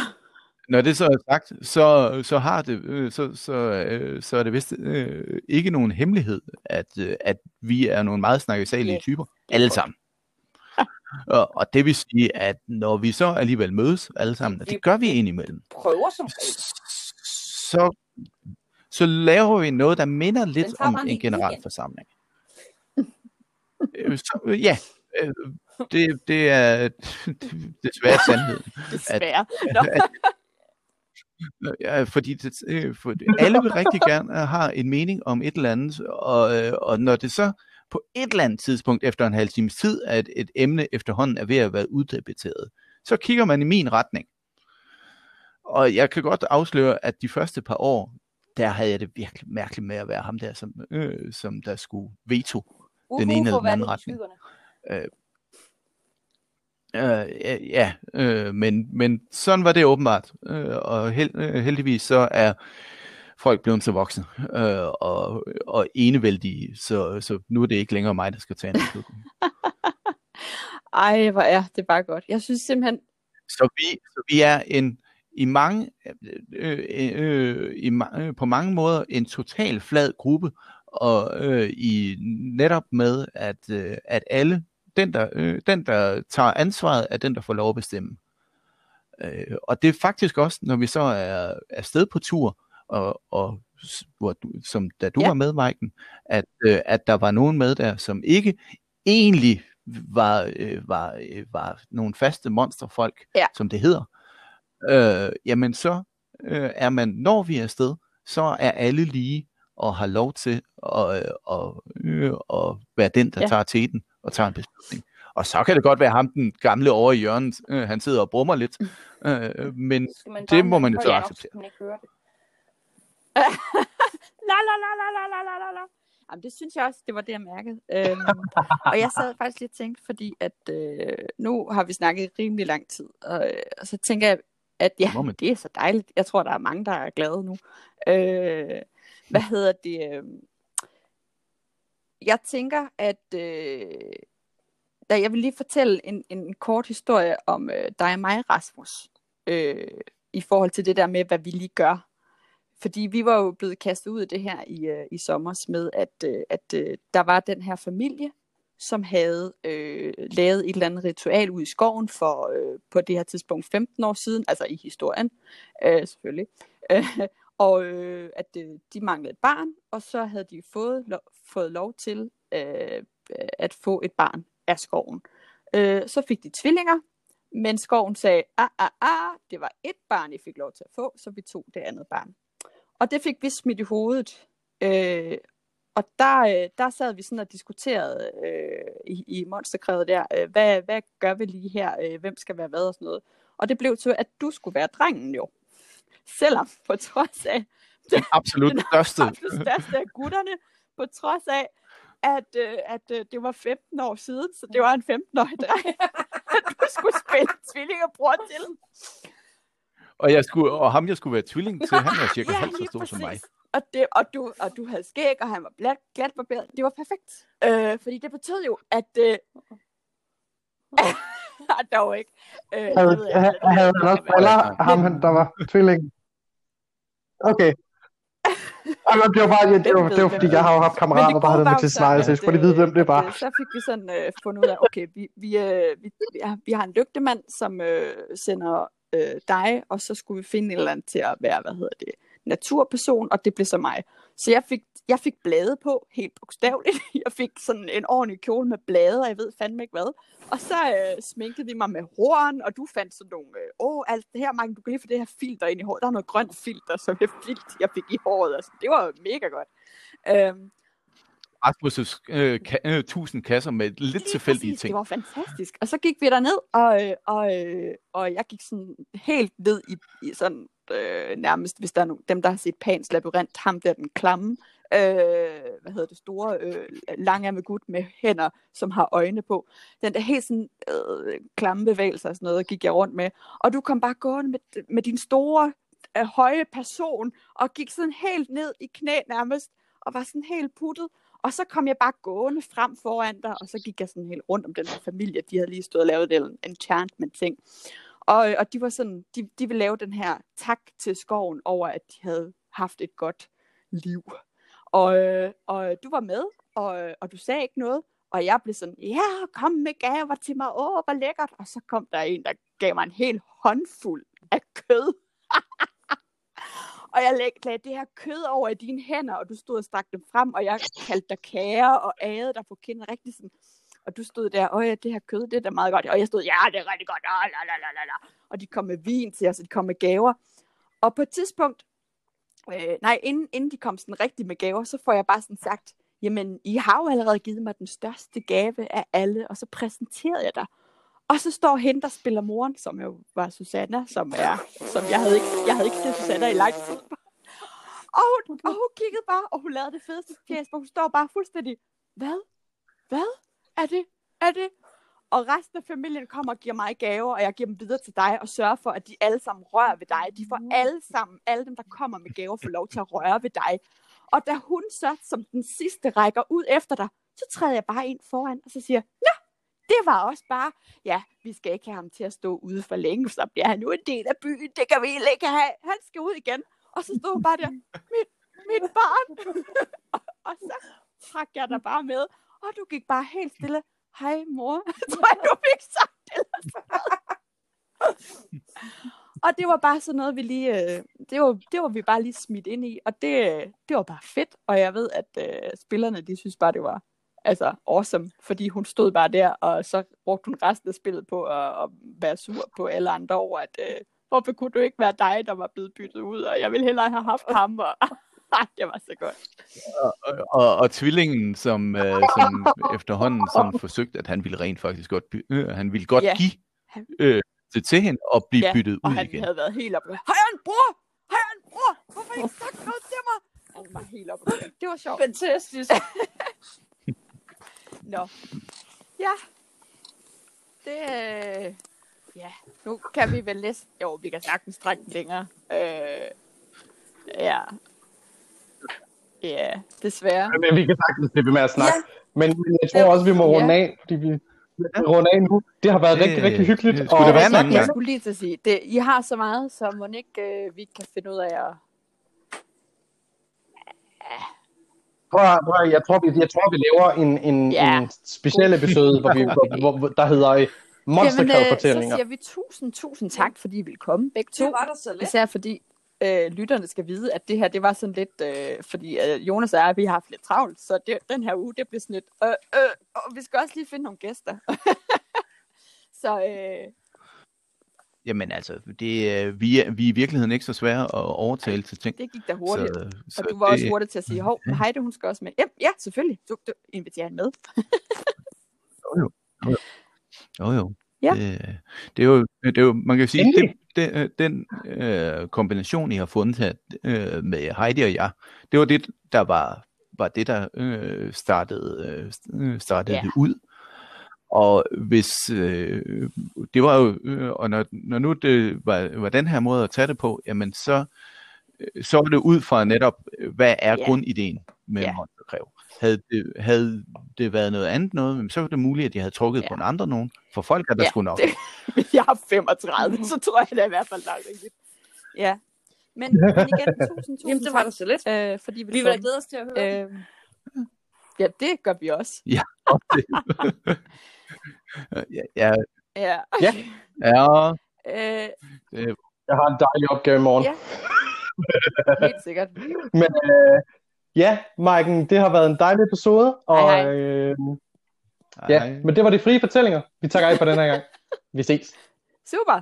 Når det så er sagt, så, så har det, øh, så, så, øh, så er det vist øh, ikke nogen hemmelighed, at, øh, at vi er nogle meget snakkesalige Ja. typer, alle sammen. Og, og det vil sige, at når vi så alligevel mødes alle sammen, og det gør vi indimellem, Prøver som. Så, så laver vi noget, der minder lidt om en generalforsamling. Øh, så, ja, øh, det, det er <laughs> desværre sandheden. <laughs> Desværre. <laughs> Nå, Ja, fordi det, øh, for alle vil rigtig gerne have en mening om et eller andet, og, øh, og når det så på et eller andet tidspunkt efter en halv times tid, at et emne efterhånden er ved at være uddebatteret, så kigger man i min retning. Og jeg kan godt afsløre, at de første par år, der havde jeg det virkelig mærkeligt med at være ham der, som, øh, som der skulle veto den ene eller den anden retning. Øh, ja, ja øh, men, men sådan var det åbenbart. Øh, og held, øh, heldigvis så er folk blevet så voksne øh, og, og enevældige, så, så nu er det ikke længere mig, der skal tage en beslutning. <laughs> Ej, hvor er det bare godt. Jeg synes simpelthen, Så vi, så vi er en i mange, øh, øh, øh, i, øh, på mange måder en total flad gruppe, og øh, i netop med, at, øh, at alle, den der, øh, den der tager ansvaret, er den, der får lov at bestemme. Øh, og det er faktisk også, når vi så er afsted på tur, og, og hvor du, som da du Ja. var med, Maiken, at, øh, at der var nogen med der, som ikke egentlig var, øh, var, øh, var nogle faste monsterfolk, Ja. som det hedder, øh, jamen så øh, er man, når vi er afsted, så er alle lige og har lov til at, øh, og, øh, at være den, der Ja. tager teten og tager en beslutning. Og så kan det godt være ham, den gamle over i hjørnet, øh, han sidder og brummer lidt, øh, men Skal man Det må man jo så acceptere. <laughs> la la la la la la la la la. Jamen, det synes jeg også, det var det, jeg mærkede. Øhm, og jeg sad faktisk lige og tænkte, fordi at øh, nu har vi snakket rimelig lang tid, og, øh, og så tænker jeg, at ja, Må man. det er så dejligt. Jeg tror, der er mange, der er glade nu. Øh, hvad hedder det? Øh, jeg tænker, at øh, da jeg vil lige fortælle en, en kort historie om øh, dig og mig, Rasmus, øh, i forhold til det der med, hvad vi lige gør fordi vi var jo blevet kastet ud af det her i, øh, i sommer med, at, øh, at øh, der var den her familie, som havde øh, lavet et eller andet ritual ud i skoven for øh, på det her tidspunkt 15 år siden, altså i historien øh, selvfølgelig. Øh, <laughs> og øh, at øh, de manglede et barn, og så havde de fået, lo- fået lov til øh, at få et barn af skoven. Øh, så fik de tvillinger, men skoven sagde, ah, ah, ah, det var et barn, I fik lov til at få, så vi tog det andet barn. Og det fik vi smidt i hovedet. Øh, og der, øh, der sad vi sådan og diskuterede øh, i, i monsterkrævet der, øh, hvad, hvad gør vi lige her, øh, hvem skal være hvad og sådan noget. Og det blev til, at du skulle være drengen jo. Selvom på trods af, den absolut den største. absolut største af gutterne, på trods af, at, øh, at øh, det var 15 år siden, så det var en 15-årig dreng, <laughs> at du skulle spille tvillingebror til. Og, jeg skulle, og ham, jeg skulle være tvilling til, han var <laughs> cirka halvt så stor som mig. Og, det, og, du, og du havde skæg, og han var glat, glat barberet. Det var perfekt. Øh, fordi det betød jo, at... Øh, <laughs> dog ikke. Øh, det Havde, ved jeg havde, havde er. han også briller, ham han, der var tvilling? Okay. Jamen, det var bare, det, det, var, det var fordi, jeg har jo haft kammerater, der havde det med til snegl, så jeg skulle lige vide, hvem det var. Øh, så fik vi sådan øh, fundet ud af, okay, vi, vi, øh, vi, vi, har, vi har en lygtemand, som øh, sender øh, dig, og så skulle vi finde en eller andet til at være, hvad hedder det, naturperson, og det blev så mig. Så jeg fik, jeg fik blade på, helt bogstaveligt. <laughs> Jeg fik sådan en ordentlig kjole med blade, og jeg ved fandme ikke hvad. Og så øh, sminkede vi mig med horn, og du fandt sådan nogle, øh, åh, alt det her, Marken, du kan lige få det her filter ind i håret. Der er noget grønt filter, som jeg fik, jeg fik i håret. Altså, det var mega godt. Øhm, Rasmus' øh, ka- øh, tusind kasser med lidt tilfældige præcis, ting. Det var fantastisk. Og så gik vi derned, og, øh, og, øh, og jeg gik sådan helt ned i, i sådan øh, nærmest, hvis der er nogen, dem, der har set Pans Labyrint, ham der den klamme, øh, hvad hedder det, store, øh, langærmet gut med hænder, som har øjne på. Den der helt sådan øh, klamme bevægelser og sådan noget, gik jeg rundt med. Og du kom bare gående med, med din store, øh, høje person, og gik sådan helt ned i knæ nærmest, og var sådan helt puttet. Og så kom jeg bare gående frem foran dig, og så gik jeg sådan helt rundt om den her familie. De havde lige stået og lavet en enchantment-ting. Og, øh, og de var sådan, de, de ville lave den her tak til skoven over, at de havde haft et godt liv. Og, øh, og du var med, og, øh, og du sagde ikke noget. Og jeg blev sådan, ja, kom med gaver til mig, åh, hvor lækkert. Og så kom der en, der gav mig en hel håndfuld af kød. <laughs> og jeg lag- lagde det her kød over i dine hænder, og du stod og stak dem frem, og jeg kaldte dig kære og æde dig på kinden rigtig sådan. Og du stod der, åh ja, det her kød, det er da meget godt. Og jeg stod, ja, det er rigtig godt. Ah, la, la, la, la, la. Og de kom med vin til os, og de kom med gaver. Og på et tidspunkt, øh, nej, inden, inden de kom sådan rigtig med gaver, så får jeg bare sådan sagt, jamen, I har jo allerede givet mig den største gave af alle, og så præsenterede jeg dig. Og så står hende, der spiller moren, som jo var Susanna, som er, som jeg havde ikke, jeg havde ikke set Susanna i lang tid. Og hun, og hun kiggede bare, og hun lavede det fedeste fjæs, hvor hun står bare fuldstændig, hvad? Hvad? Er det? Er det? Og resten af familien kommer og giver mig gaver, og jeg giver dem videre til dig, og sørger for, at de alle sammen rører ved dig. De får alle sammen, alle dem, der kommer med gaver, får lov til at røre ved dig. Og da hun så som den sidste rækker ud efter dig, så træder jeg bare ind foran, og så siger, Nå, var også bare, ja, vi skal ikke have ham til at stå ude for længe, så bliver han nu en del af byen, det kan vi ikke have, han skal ud igen. Og så stod bare der, mit, mit barn. <laughs> og, og så trak jeg dig bare med, og du gik bare helt stille, hej mor, <laughs> tror jeg, du fik sagt det. <laughs> og det var bare sådan noget, vi lige, øh, det var, det var vi bare lige smidt ind i, og det, øh, det var bare fedt, og jeg ved, at øh, spillerne, de synes bare, det var altså awesome, fordi hun stod bare der, og så brugte hun resten af spillet på at, at være sur på alle andre over, at øh, hvorfor kunne du ikke være dig, der var blevet byttet ud, og jeg ville hellere have haft ham, og <laughs> det var så godt. Og, og, og tvillingen, som, øh, som efterhånden sådan forsøgte, at han ville rent faktisk godt, by, øh, han ville godt Ja. give øh, det til hende og blive Ja, byttet og ud han igen. havde været helt op. Har jeg en bror? Har jeg en bror? Hvorfor har I ikke sagt noget til mig? Han var helt op. Det var sjovt. Fantastisk. <laughs> Nå. Ja. Det, øh, ja, nu kan vi vel næsten, jo, vi kan sagtens trække den længere. Øh, ja. Ja, desværre. Men vi kan sagtens blive med at snakke. Ja. Men, men jeg tror også, vi må Ja. runde af, fordi vi runder af nu. Det har været Det- rigtig, rigtig hyggeligt. det skulle det være en anden jeg skulle lige til at sige, det, I har så meget, så må ikke øh, vi kan finde ud af at... Prøv, prøv, jeg, tror, vi, jeg tror, vi laver en, en, Ja. en speciel episode, hvor vi, hvor, hvor, hvor, der hedder øh, Jamen, øh, Monsterkald-fortællinger. så siger vi tusind, tusind tak, fordi I ville komme begge to. Det var der så lidt. Især fordi øh, lytterne skal vide, at det her, det var sådan lidt, øh, fordi øh, Jonas og jeg, vi har haft lidt travlt, så det, den her uge, det blev sådan lidt, øh, øh, og vi skal også lige finde nogle gæster. <laughs> så øh, Jamen altså, det, øh, vi, er, vi er i virkeligheden ikke så svære at overtale til ting. det gik da hurtigt. Så, så og du var også det- hurtig til at sige, hov, Heide, hun skal også med. Ja, ja selvfølgelig. Du, du inviterer hende med. Jo, jo. Ja. Det, det, er jo, det er jo, man kan sige, Endelig. det, det, den øh, kombination, I har fundet her øh, med Heidi og jeg, det var det, der var, var det, der øh, startede, øh, startede Ja. det ud. Og hvis, øh, det var jo, øh, og når, når nu det var, var den her måde at tage det på, jamen så, øh, så var det ud fra netop, øh, hvad er Ja. grundideen med Ja. Monsterkræv. Havde det, havde det været noget andet noget, så var det muligt, at de havde trukket Ja. på en andre nogen. For folk er der Ja, sgu nok. <laughs> det- jeg har 35, så tror jeg da i hvert fald, der er rigtigt. Ja. Men, men igen, <laughs> tusind, tusind Jamen, det var der tak, så lidt. øh, fordi vi, Vi vil da glæde os til at høre. Øh, ja, det gør vi også. ja, ja, Ja. ja, Øh, Jeg har en dejlig opgave i morgen. Ja. helt sikkert. Men øh, ja, Maiken, det har været en dejlig episode. Og, Hej, hej. Øh, Hej. ja, men det var de frie fortællinger. Vi takker af på den her gang. Vi ses. Super.